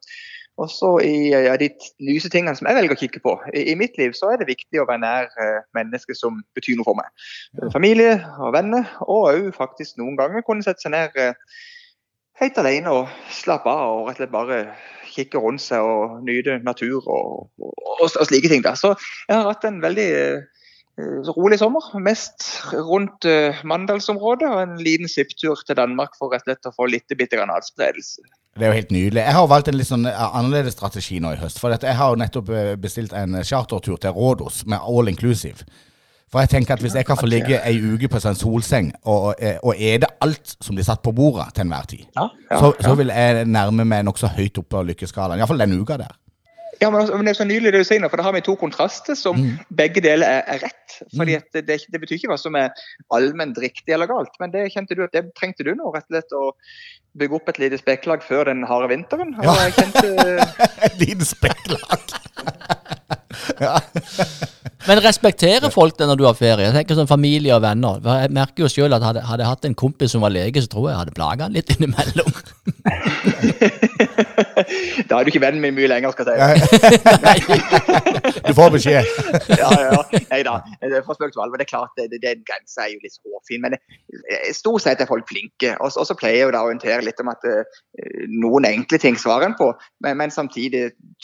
Og så i ja, de lyse tingene som jeg velger å kikke på. I, I mitt liv så er det viktig å være nær uh, mennesker som betyr noe for meg. Familie og venner, og òg faktisk noen ganger kunne sette seg ned eh, helt alene og slappe av og rett og slett bare kikke rundt seg og nyte natur og, og, og, slike ting. Da. Så jeg har hatt en veldig uh, rolig sommer. Mest rundt uh, Mandalsområdet og en liten svipptur til Danmark for rett og slett å få litt bitte adspredelse. Det er jo helt nydelig. Jeg har valgt en litt sånn eh, annerledes strategi nå i høst. For jeg har jo nettopp bestilt en chartertur til Rådos med all inclusive. For jeg tenker at hvis jeg kan få ligge ei uke på en solseng og, eh, og ete alt som blir satt på bordet til enhver tid, Ja, ja, så, så vil jeg nærme meg nokså høyt oppe på lykkeskalaen. Iallfall den uka der. Ja, men, altså, men det er så nydelig det du sier nå, for da har vi to kontraster som begge deler er, er rett. Fordi det, det, det betyr ikke hva som er allment riktig eller galt, men det kjente du at det trengte du nå, rett og slett å bygge opp et lite spekklag før den harde vinteren. Ja. kjente Et lite spekklag. ja. Men respekterer folk det når du har ferie? Jeg tenker sånn Familie og venner. Jeg merker jo selv at hadde, hadde jeg hatt en kompis som var lege, så tror jeg jeg hadde plaga han litt innimellom. Da er du ikke vennen min mye lenger, skal jeg si. Du får beskjed. ja, ja. Nei da. Det for spøk til alvor. Det er klart, det, det, den grensa er jo litt hårfin. Men eh, stort sett er folk flinke. Og så pleier jeg jo da å orientere litt om at uh, noen enkle ting svarer en på, men, men samtidig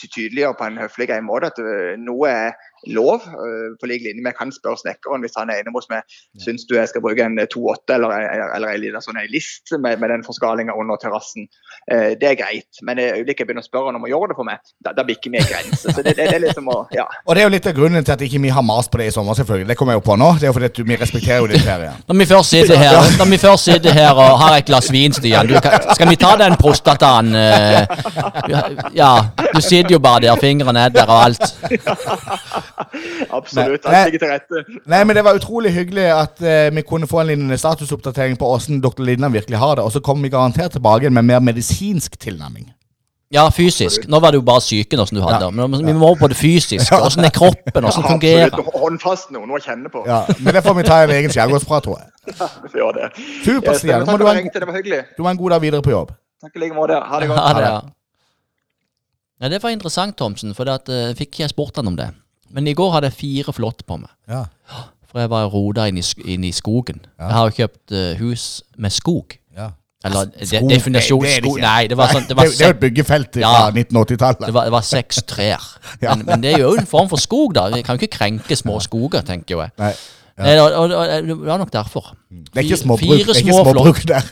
tydeliggjøre på en høflig måte at eh, noe er lov, eh, på lik linje med kan spørre snekkeren hvis han er inne hos meg syns du jeg skal bruke en 2,8 eller, eller, eller en liten sånn en list med, med den forskalinga under terrassen. Eh, det er greit, men er øyeblikket jeg begynner å spørre han om å gjøre det for meg, da, da bikker vi en grense. Så det, det, det er liksom å, ja. Og det er jo litt av grunnen til at ikke vi har mast på det i sommer, selvfølgelig. Det kommer jeg jo på nå. Det er jo fordi at vi respekterer jo din ferie. Når vi først sitter her, når vi først sitter her og har et glass vin, Stian du, kan, Skal vi ta den prostataen? eh, ja, du sitter jo bare der, fingrene er der og alt. Absolutt. Nei, Alt ligger til rette. Nei, men det var utrolig hyggelig at uh, vi kunne få en liten statusoppdatering på åssen dr. Lindan virkelig har det. Og så kommer vi garantert tilbake med mer medisinsk tilnærming. Ja, fysisk. Nå var det jo bare psyken du hadde Ja. Men vi må over på det fysiske. Åssen er kroppen? Åssen fungerer Absolutt. Håndfast noe, noe å kjenne på. Ja, Men det får vi ta en egen skjærgårdsprat, tror jeg. Vi får gjøre det. Super, Yes, Stian. Må du for ha en, det var hyggelig. du må ha en god dag videre på jobb. Takk i like måte. Ha det godt. Ha det, ja. Ja, det var interessant, Thomsen, for det at, eh, fikk ikke jeg spurt han om det. Men i går hadde jeg fire flotte på meg. Ja. For jeg var rota inn, i sk- inn i skogen. Jeg har jo kjøpt eh, hus med skog. ja. Eller de, Skog, definisjon det- det er det skog ikke. Nei, det var sånn Det Det, var, det er jo sek, et byggefelt fra Ja. 1980-tallet. det var, det var seks trær. Ja. Men, men det er jo en form for skog, da. Vi kan jo ikke krenke små skoger, tenker jo jeg. Nei, Nei, og, og, og, det var nok derfor. det er ikke Fi- småbruk, fire det er ikke små småbruk der.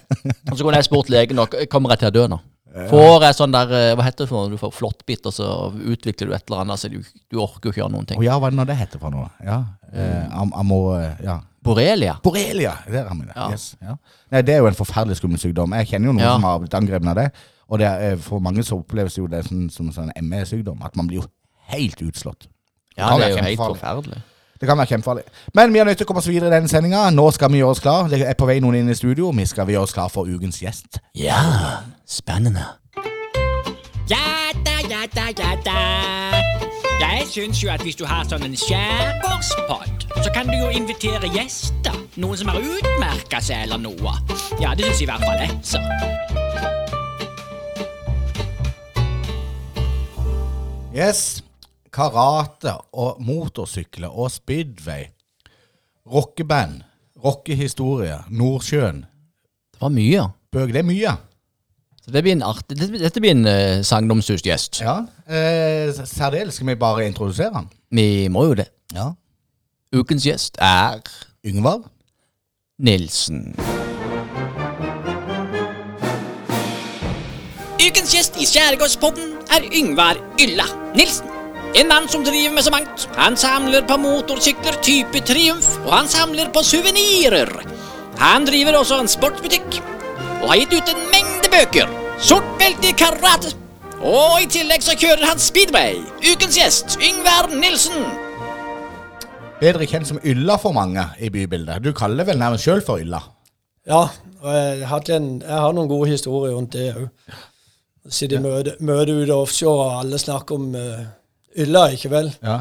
Og så kunne jeg spurt legen nok Kommer jeg til å dø nå? Får jeg sånn der eh, Hva heter det for noe? Du får flåttbitt, og så utvikler du et eller annet, så du, du orker ikke gjøre noen Å ting. ja, hva er det nå det heter for noe? Ja. Eh, am, amo, eh, ja. Borrelia. Borrelia! Det er det. Ja. Yes, ja. Nei, det er jo en forferdelig skummel sykdom. Jeg kjenner jo noen Ja. som har blitt angrepet av det. Og det er, for mange så oppleves jo det som, som sånn ME-sykdom. At man blir jo helt utslått. Ja, det er jo helt forferdelig. Det kan være kjempefarlig. Men vi er nødt til å komme oss videre i denne sendinga. Nå skal vi gjøre oss klar. Det er på vei noen inn i studio. Vi skal gjøre oss klar for ukens gjest. Ja, spennende. Ja da, ja da, ja da. Jeg syns jo at hvis du har sånn en skjærgårdspod, så kan du jo invitere gjester. Noen som har utmerka seg eller noe. Ja, det syns i hvert fall jeg, så. Yes. Karate og motorsykler og speedway. Rockeband. Rockehistorie. Nordsjøen. Det var mye. Bøk, det er mye. Så det blir en artig, dette, dette blir en uh, sagnomsusgjest. Ja. Eh, særdeles skal vi bare introdusere han. Vi må jo det. Ja. Ukens gjest er Yngvar. Nilsen. Ukens gjest i Skjærgårdspodden er Yngvar Ylla Nilsen. En mann som driver med så mangt. Han samler på motorsykler type Triumf, og han samler på suvenirer. Han driver også en sportsbutikk, og har gitt ut en mengde bøker. Sort belte i karate. Og i tillegg så kjører han speedway. Ukens gjest, Yngvar Nilsen. Bedre kjent som Ylla for mange i bybildet. Du kaller vel nærmest sjøl for Ylla? Ja, og jeg, en, jeg har noen gode historier rundt det òg. Sitter i møte, møte ute offshore, og alle snakker om uh, Ylla, ikke vel? Ja.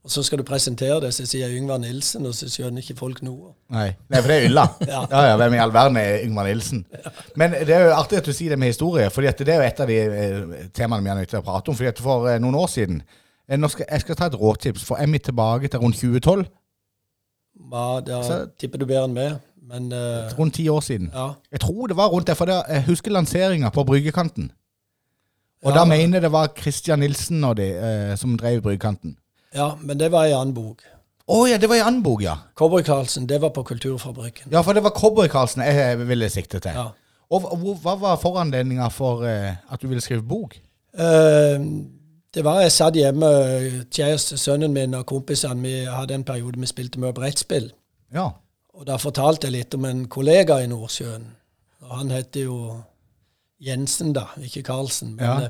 Og så skal du presentere det, så sier Yngvar Nilsen, og så skjønner ikke folk noe. Nei. Nei, for det er Ylla. ja. Ja. ja, Hvem i all verden er Yngvar Nilsen? Men det er jo artig at du sier det med historie, for det er jo et av de eh, temaene vi er nødt til å prate om. fordi at For eh, noen år siden eh, skal, Jeg skal ta et råtips, for er vi tilbake til rundt 2012? Ja, da Så- tipper du bedre enn meg. Men uh, Rundt ti år siden. ja. Jeg tror det var rundt der, for det, jeg husker lanseringa på Bryggekanten. Og Ja. da mener jeg det var Christian Nilsen og de eh, som drev Brygkanten. ja, men det var i annen bok. Å ja, det var i annen bok, ja. Cowboy-Karlsen, det var på Kulturfabrikken. Ja, for det var Cowboy-Karlsen jeg ville sikte til. Ja. Og hva var foranledninga for eh, at du ville skrive bok? Eh, det var jeg satt hjemme, kjæresten, sønnen min og kompisene. Vi hadde en periode vi spilte mye brettspill. Ja. Og da fortalte jeg litt om en kollega i Nordsjøen. Og han heter jo Jensen, da, ikke Karlsen. Men, Ja. eh,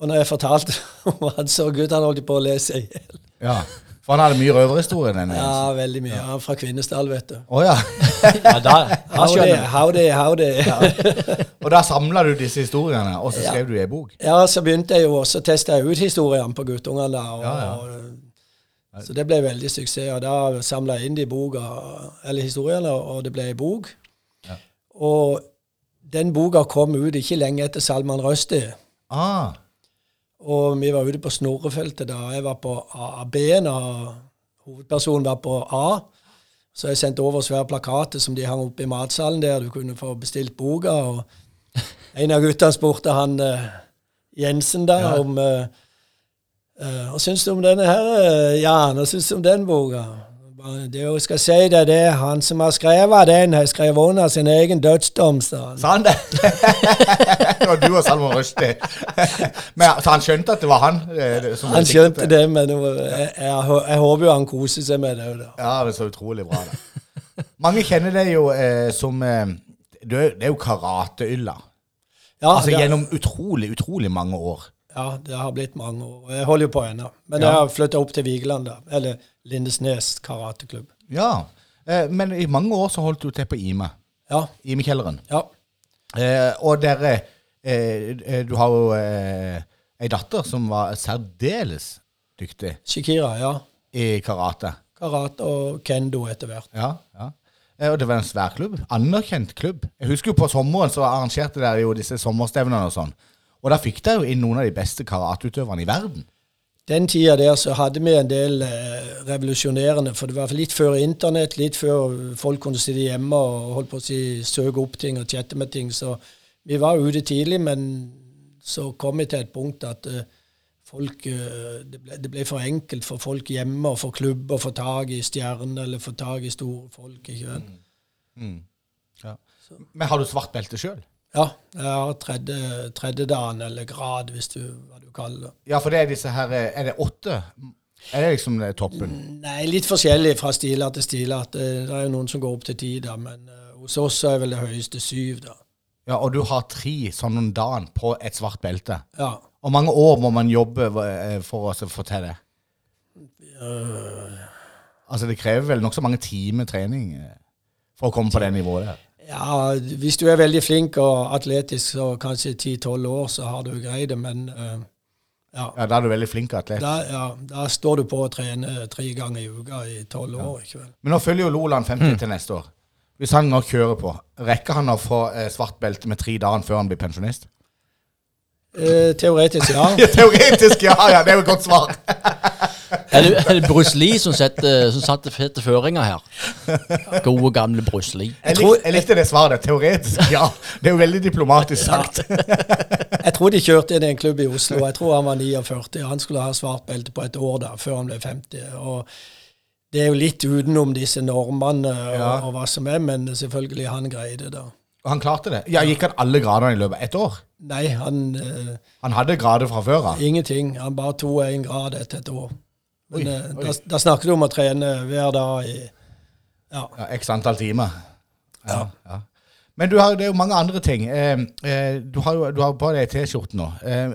Og når jeg fortalte om han så ut, han holdt på å lese i hjel. ja. For han hadde mye røverhistorie, Ja, Ja, veldig mye. Han er fra Kvinesdal, vet du. Oh, ja. Ja, da, Howdy, howdy, howdy. Og da samla du disse historiene, og så skrev du i ei bok? Ja, så begynte jeg jo også å teste ut historiene på guttungene. Og, Ja, ja. og- Så det ble veldig suksess. Og da samla jeg inn de boka, eller historiene, og det ble ei bok. Og den boka kom ut ikke lenge etter Salman Rushdie. Ah, Og vi var ute på Snorrefeltet da. Jeg var på A- B-en, og hovedpersonen var på A. Så jeg sendte over svære plakater som de hang oppe i matsalen der. Du kunne få bestilt boka. Og en av guttene spurte han uh, Jensen da Ja. om uh, uh, Hva syns du om denne her, Jan? Hva syns du om den boka? Det jeg skal si det, det er han som har skrevet den, har skrevet under sin egen dødsdom, sa han. Sa han det? det var du og Salman Rushdie. Men, så han skjønte at det var han? eh, Som Han skjønte det, men det var- jeg, jeg, jeg håper jo han koser seg med det. da. Ja, det er så utrolig bra. Da. Mange kjenner deg jo eh, som eh, Det er jo karate-Ylla. Ja, altså gjennom utrolig, utrolig mange år. ja, det har blitt mange år. Jeg holder jo på ennå. Men Ja. jeg har flytta opp til Vigeland, da. Eller Lindesnes karateklubb. Ja. Eh, men i mange år så holdt du til på Ime. Ja. Ime-kjelleren. ja. Eh, og dere eh, eh, Du har jo eh, ei datter som var særdeles dyktig Shikira, ja. i karate. Karate og kendo etter hvert. Ja, ja. Eh, Og det var en svær klubb. Anerkjent klubb. Jeg husker jo på sommeren så arrangerte dere jo disse sommerstevnene og sånn. Og da fikk dere jo inn noen av de beste karateutøverne i verden. Den tida der så hadde vi en del eh, revolusjonerende, for det var litt før internett, litt før folk kunne sitte hjemme og holdt på å si, søke opp ting og chatte med ting. Så vi var ute tidlig, men så kom vi til et punkt at eh, folk, eh, det, ble, det ble for enkelt for folk hjemme og for klubber å få tak i stjerner eller få tak i store folk. ikke vet. Ja. Men har du svart belte sjøl? Ja, jeg har tredje, tredje dagen, eller grad, hvis du hva du kaller det. Ja, for det er disse her eh, Er det åtte? Er det liksom det toppen? Nei, litt forskjellig fra stiler til stiler. At det, det er jo noen som går opp til ti, da, men eh, hos oss er vel det høyeste syv, da. Ja, Og du har tre sånn om dagen på et svart belte. Ja. Hvor mange år må man jobbe eh, for å få til det? Altså, det krever vel nokså mange timer trening eh, for å komme på det nivået der. Ja, hvis du er veldig flink og atletisk, så kanskje 10-12 år, så har du greid det, men uh, ja. Ja, Da er du veldig flink atlet. Da, ja, da står du på å trene tre ganger i uka i tolv år. ikke vel? Men nå følger jo Loland 50 til neste år. Hvis han nå kjører på, rekker han å få eh, svart belte med tre dager før han blir pensjonist? Eh, teoretisk, ja. Ja, teoretisk, ja! ja, Det er jo et godt svar. Er det, er det Bruce Lee som setter, som satte fete føringer her? Gode, gamle Bruce Lee. Jeg, lik, jeg likte det svaret. Teoretisk, ja. Det er jo veldig diplomatisk sagt. Jeg tror de kjørte inn i en klubb i Oslo. Jeg tror han var 49. Han skulle ha svart belte på et år da, før han ble 50. Og det er jo litt utenom disse normene og, Ja. og hva som er, men selvfølgelig han greide det. Og han klarte det. Ja, Gikk han alle gradene i løpet av ett år? Nei, han eh, Han hadde grader fra før av. Ingenting. Han bare tok én grad etter et år. Men Oi, eh, oi. Da, da snakker du om å trene hver dag i Ja. Ja, X antall timer. Ja, ja. Men du har, det er jo mange andre ting. Eh, eh, du har jo du har på deg T-skjorte nå.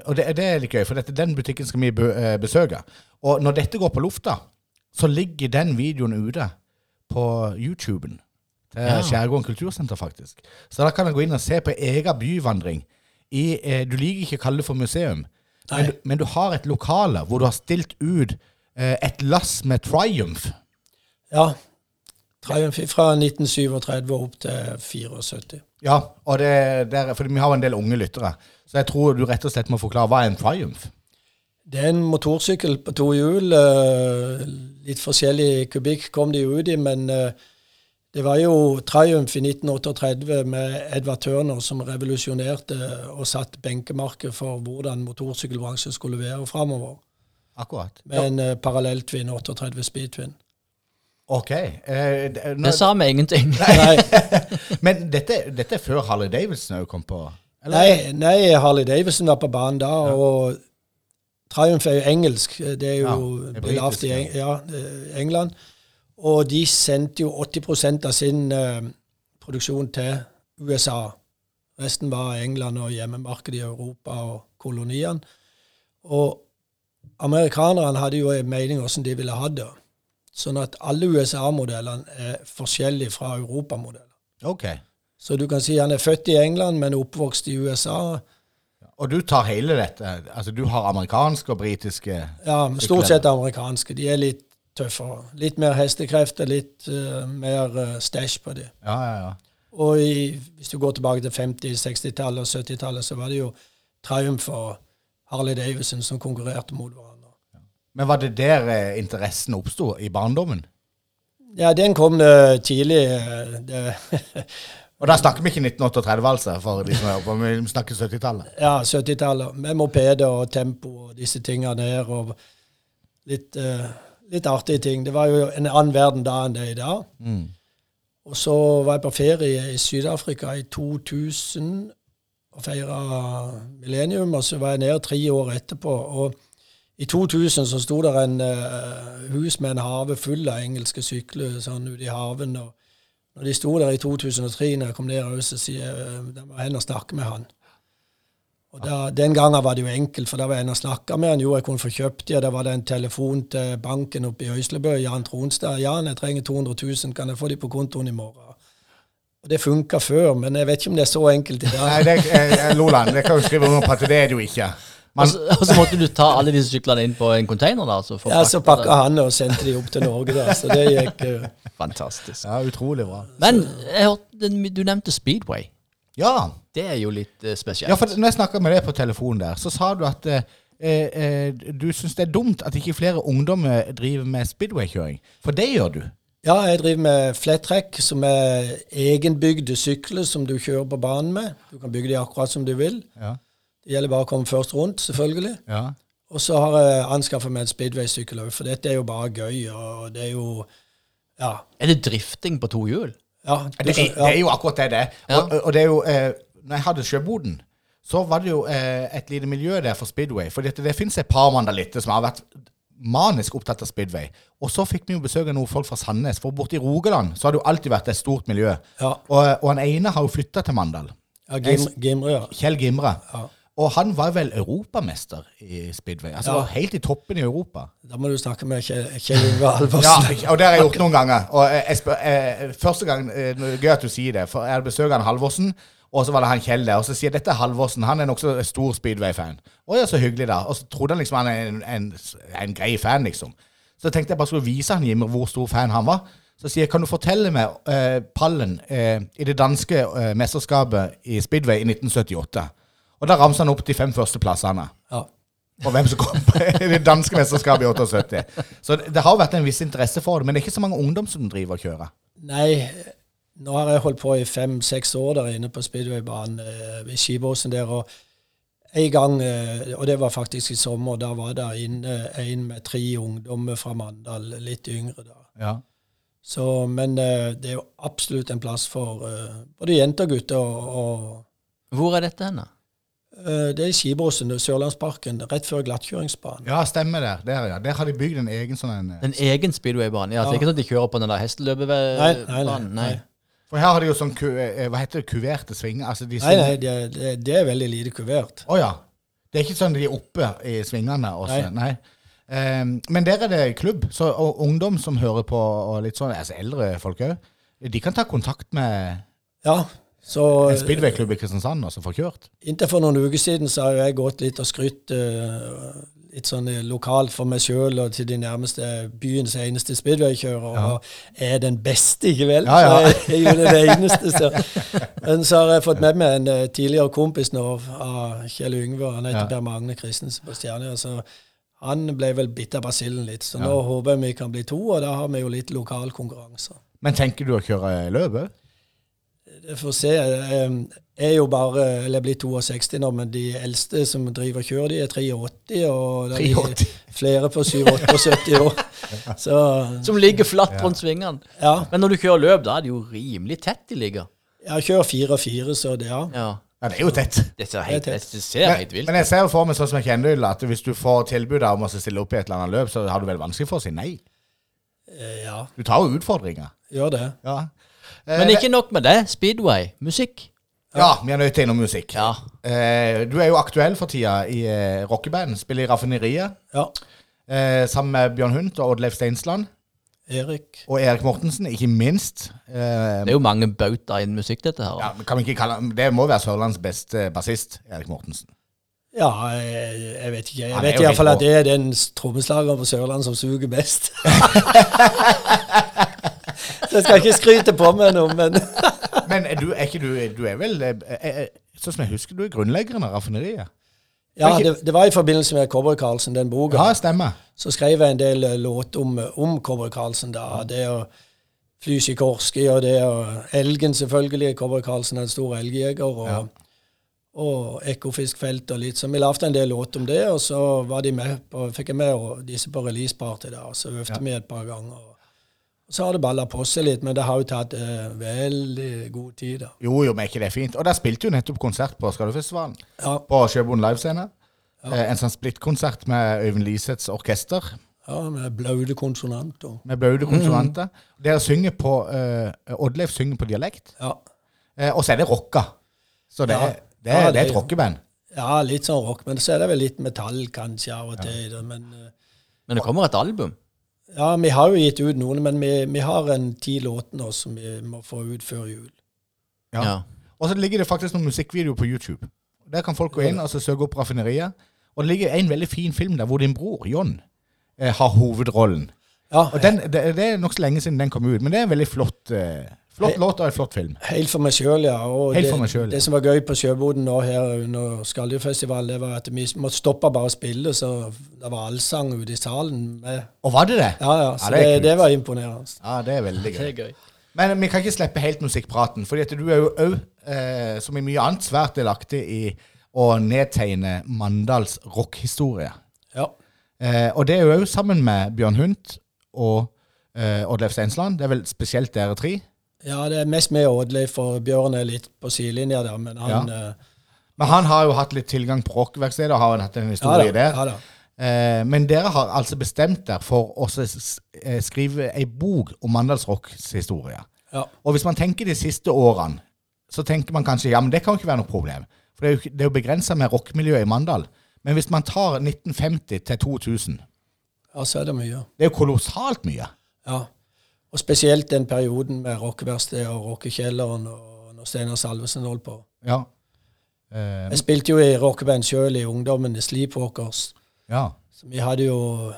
Og det, det er litt gøy, for dette, den butikken skal vi besøke. Og når dette går på lufta, så ligger den videoen ute på YouTuben. til Ja. Skjærgården kultursenter, faktisk. Så da kan du gå inn og se på egen byvandring. I, eh, du liker ikke å kalle det for museum, men du, men du har et lokale hvor du har stilt ut et lass med Triumph. ja. Triumph fra 1937 opp til 74. Ja, og det, det er, for vi har jo en del unge lyttere. Så jeg tror du rett og slett må forklare hva er en Triumph? Det er en motorsykkel på to hjul. eh, Litt forskjellig kubikk kom de ut i, men eh, det var jo Triumph i 1938 med Edvard Turner som revolusjonerte og satt benkemarker for hvordan motorsykkelbransjen skulle være framover. Akkurat. Med en eh, parallelltvinn 38 speedtvinn. Ok. Eh, det, nå, Det sa vi ingenting. Nei, men dette, dette er før Harley Davidson òg kom på? eller? nei, nei, Harley Davidson var på banen da, og Triumph er jo engelsk. Det er jo Ja, det er belavt i Eng ja, eh, England. Og de sendte jo 80% av sin uh, produksjon til USA. Resten var England og hjemmemarkedet i Europa og koloniene. Og amerikanerne hadde jo en mening hvordan de ville ha det. Sånn at alle USA-modellene er forskjellige fra europamodeller. Ok. Så du kan si han er født i England, men oppvokst i USA. Og du tar hele dette? Altså du har amerikanske og britiske Ja, stort sett amerikanske. De er litt tøffere. Litt mer hestekrefter, litt uh, mer uh, stæsj på dem. Ja, ja, ja. Og i, hvis du går tilbake til 50-, 60-tallet og 70-tallet, så var det jo Triumph og Harley Davidson som konkurrerte mot hverandre. Men var det der eh, interessen oppsto? I barndommen? Ja, den kom det tidlig. eh, Det, Og da snakker vi ikke 1938, altså, for de som hører på, vi snakker 70-tallet. ja, 70-tallet. Med mopeder og tempo og disse tingene der. Og litt, uh, litt artige ting. Det var jo en annen verden da enn det er i dag. Og så var jeg på ferie i Syd-Afrika i 2000 og feira millennium. Og så var jeg nede tre år etterpå. Og i 2000 så sto der en uh, hus med en hage full av engelske sykler sånn ute i haven. og når de sto der i 2003, når jeg kom ned, så sier eh, de må hen og snakke med han. Og da, Den gangen var det jo enkelt, for da var jeg inne og snakka med han. Jo, jeg kunne få kjøpt de, og da var det en telefon til banken oppe i Øyslebø, Jan Tronstad. Jan, jeg trenger 200 000, kan jeg få de på kontoen i morgen? Og Det funka før, men jeg vet ikke om det er så enkelt i dag. Nei, det, eh, Loland, det kan du skrive under på at det er det jo ikke. Og så, og så måtte du ta alle disse syklene inn på en container, da? Så Ja, Så pakka han og sendte de opp til Norge, da. Så det gikk uh, Fantastisk. Ja, utrolig bra. Men jeg hørte, du nevnte Speedway. Ja, Det er jo litt uh, spesielt. ja for når jeg snakka med deg på telefonen der, så sa du at uh, eh, du syns det er dumt at ikke flere ungdommer driver med speedwaykjøring. For det gjør du. Ja, jeg driver med flettrekk, som er egenbygde sykler som du kjører på banen med. Du kan bygge de akkurat som du vil. Ja. Det gjelder bare å komme først rundt, selvfølgelig. Ja. Og så har jeg anskaffa meg en speedway-sykkel òg, for dette er jo bare gøy. Og det er jo Ja. Er det drifting på to hjul? ja, Det, er, det er jo akkurat det det er. Ja. Og, og det er jo eh, Når jeg hadde sjøboden, så var det jo eh, et lite miljø der for speedway. For det, det fins et par mandalitter som har vært manisk opptatt av speedway. Og så fikk vi jo besøk av noen folk fra Sandnes. For borte i Rogaland så har det jo alltid vært et stort miljø. Ja. Og, og han ene har jo flytta til Mandal. ja Gim, Gimre, ja. Kjell Gimre. Ja. Og han var vel europamester i speedway. Altså Ja. var helt i toppen i Europa. Da må du snakke med Kjell Yngve Halvorsen. Ja, og det har jeg gjort noen ganger. Og jeg, jeg spør, eh, første gang, eh, Gøy at du sier det, for jeg hadde besøk av Halvorsen. Og så var det han Kjell der, og så sier dette er Halvorsen. Han er nokså stor speedway-fan. Å ja, så hyggelig, da. Og så trodde han liksom han er en, en, en grei fan, liksom. Så tenkte jeg bare skulle vise han Jimmer hvor stor fan han var. Så sier jeg, kan du fortelle meg eh, pallen eh, i det danske eh, mesterskapet i speedway i 1978? Og da ramser han opp de fem første plassene. Ja. Og hvem som kom på det danske mesterskapet i 78. Så det, det har vært en viss interesse for det, men det er ikke så mange ungdom som driver og kjører. Nei, nå har jeg holdt på i fem-seks år der inne på Speedway-banen eh, ved Skibåsen der. og en gang, eh, og det var faktisk i sommer, da var det inne en med tre ungdommer fra Mandal, litt yngre da. Ja. Så, men eh, det er jo absolutt en plass for eh, både jenter og gutter. Og, og Hvor er dette hen, da? det er i Skibåsen, er Sørlandsparken, rett før glattkjøringsbanen. Ja, stemmer der. Der, ja. Der har de bygd en egen sånn en En egen speedway-bane? Ja, så det er ikke sånn at de kjører på den der Nei, nei, nei. nei. For her har de jo sånn ku, eh, Hva heter det? Kuverte svinger? Altså de Nei, nei, det, de, de er veldig lite kuvert. Å ja. Det er ikke sånn de er oppe i svingene også. Nei. Nei. Um, men der er det klubb, så, og ungdom som hører på, og litt sånn, altså eldre folk òg, de kan ta kontakt med Ja, så en speedway-klubb i Kristiansand og så få kjørt. Inntil for noen uker siden så har jeg gått litt og skrytt eh, litt sånn eh, lokalt for meg sjøl og til de nærmeste byens eneste speedwaykjører. Og er den beste, ikke vel? Ja, ja. Så jeg er jo den eneste. Så. Men så har jeg fått med meg en eh, tidligere kompis nå av Kjell Yngve. Han heter Ja. Per Magne Christensen på Stjernia. Så han ble vel bitt av basillen litt. Så Ja. nå håper jeg vi kan bli to, og da har vi jo litt lokal konkurranse. Men tenker du å kjøre løp òg? Jeg får se. Jeg er jo bare Eller jeg blir 62 nå, men de eldste som driver og kjører, de er 83. Og det er 83. flere på 77 år. Så Som ligger flatt rundt svingene. ja. Men når du kjører løp, da er det jo rimelig tett de ligger. Jeg kjører fire og fire, så det ja. Ja. Ja, det er jo tett. Det ser helt, Det er det ser helt vilt men jeg ser jo for meg sånn som jeg kjenner det, at hvis du får tilbud om å stille opp i et eller annet løp, så har du vel vanskelig for å si nei. Eh, Ja, Du tar jo utfordringer. gjør det. Ja. Eh, Men ikke nok med det. Speedway. Musikk. Ja, vi er nødt til innom musikk. Ja. Eh, du er jo aktuell for tida i eh, rockeband. Spiller i Raffineriet. Ja. Eh, sammen med Bjørn Hunt og Oddleif Steinsland. Erik. Og Erik Mortensen, ikke minst. Eh, Det er jo mange bauter innen musikk, dette her. ja, kan vi ikke kalle Det må være Sørlandets beste bassist, Erik Mortensen. Ja, jeg, jeg vet ikke. Jeg Han vet iallfall at det er den trommeslageren på Sørlandet som suger best. Så jeg skal ikke skryte på meg noe, men Men er du er ikke du Du er vel er, er, Sånn som jeg husker, du er grunnleggeren av Raffineriet? Ja, det, det var i forbindelse med Cowboy Carlsen, den boka. Ja, stemmer. Så skrev jeg en del låt låter om, om Cowboy Carlsen. da. Det å fly Sikorski, og det å Elgen, selvfølgelig. Cowboy Carlsen er en stor elgjeger. Og, Ja. og Ekofiskfelt og litt. Så vi lagde en del låter om det, og så var de med på, fikk jeg med disse på releaseparty der, og så øvde vi et par ganger. Så har det balla på seg litt, men det har jo tatt eh, veldig god tid. da. Jo, jo, men er ikke det fint? Og der spilte jo nettopp konsert på Skadefestivalen. Ja, På Sjøboen livescene. Eh, En sånn splittkonsert med Øyvind Liseths orkester. ja med blaude konsonanter. Med blaude konsonanter. Dere synger på uh, Oddleif synger på dialekt. Ja. Eh, og så er det rocka. Så det, Ja. det, Ja, det er et rockeband. ja, litt sånn rock, men så er det vel litt metall kanskje av og til. Men eh, Men det kommer et album. Ja, vi har jo gitt ut noen, men vi, vi har en ti låter nå som vi må få ut før jul. Ja. Ja. Og så ligger det faktisk noen musikkvideoer på YouTube. Der kan folk gå inn og så søke opp Raffineriet. Og det ligger en veldig fin film der hvor din bror, John, eh, har hovedrollen. Ja, Og den, det, det er nokså lenge siden den kom ut, men det er en veldig flott, eh, flott låt og en flott film. Helt for meg sjøl, ja. Og Helt det, for meg selv, ja. det som var gøy på Sjøboden nå her under Skalldyfestivalen, det var at vi måtte stoppe bare å spille, så det var allsang ute i salen. Med. Og var det det? Ja, ja. Så det er det, kult. det var imponerende. Ja, det er veldig gøy. gøy. Men vi kan ikke slippe helt musikkpraten, fordi at du er jo òg, eh, som i mye annet, svært delaktig i å nedtegne Mandals rockhistorie. Ja. Eh, og det er jo òg sammen med Bjørn Hunt og eh, Oddleif Steinsland. Det er vel spesielt dere tre. ja, det er mest med Oddleif, for Bjørn er litt på sidelinja der, men han eh, Men han har jo hatt litt tilgang på rockverkstedet og har hatt en ja, historie da, der. ja, da. Eh, men dere har altså bestemt dere for å eh, skrive ei bok om Mandalsrocks historie. Ja. Og hvis man tenker de siste årene, så tenker man kanskje ja, men det kan jo ikke være noe problem. For det er jo, det er jo begrensa med rockemiljøet i Mandal. Men hvis man tar 1950 til 2000, ja, så er det mye. det er jo kolossalt mye. Ja. Og spesielt den perioden med rockeverkstedet og rockekjelleren og når Steinar Salvesen holdt på. Ja. Eh, Jeg spilte jo i rockeband sjøl i ungdommen, i Sleepwalkers. ja. Så vi hadde jo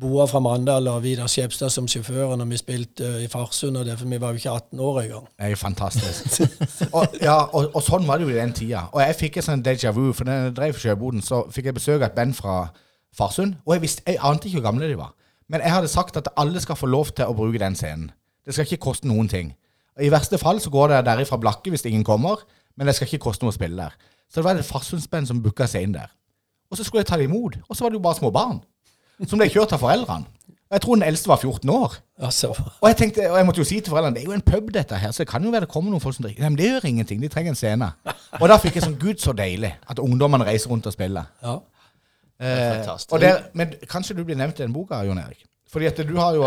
Boa fra Mandal og Vidar Skjepstad som sjåfører når vi spilte eh, i Farsund, og det, for vi var jo ikke 18 år engang. Det er fantastisk. og, ja, og, og sånn var det jo i den tida. Og jeg fikk en sånn déjà vu, for da jeg drev Sjøboden, så fikk jeg besøk av et band fra Farsund. Og jeg, visste, jeg ante ikke hvor gamle de var. Men jeg hadde sagt at alle skal få lov til å bruke den scenen. Det skal ikke koste noen ting. I verste fall så går det derifra blakke hvis ingen kommer, men det skal ikke koste noe å spille der. Så det var et Farsundsband som booka seg inn der. Og så skulle jeg ta det imot, og så var det jo bare små barn. Som ble kjørt av foreldrene. Og jeg tror den eldste var 14 år. Altså, Og jeg tenkte, og jeg måtte jo si til foreldrene det er jo en pub dette her, så det kan jo være det kommer noen folk som drikker. Nei, men det gjør ingenting, de trenger en scene. Og da fikk jeg sånn gud så deilig at ungdommene reiser rundt og spiller. ja. Eh, og der, men kanskje du blir nevnt i den boka, Jon Erik? Fordi at du har jo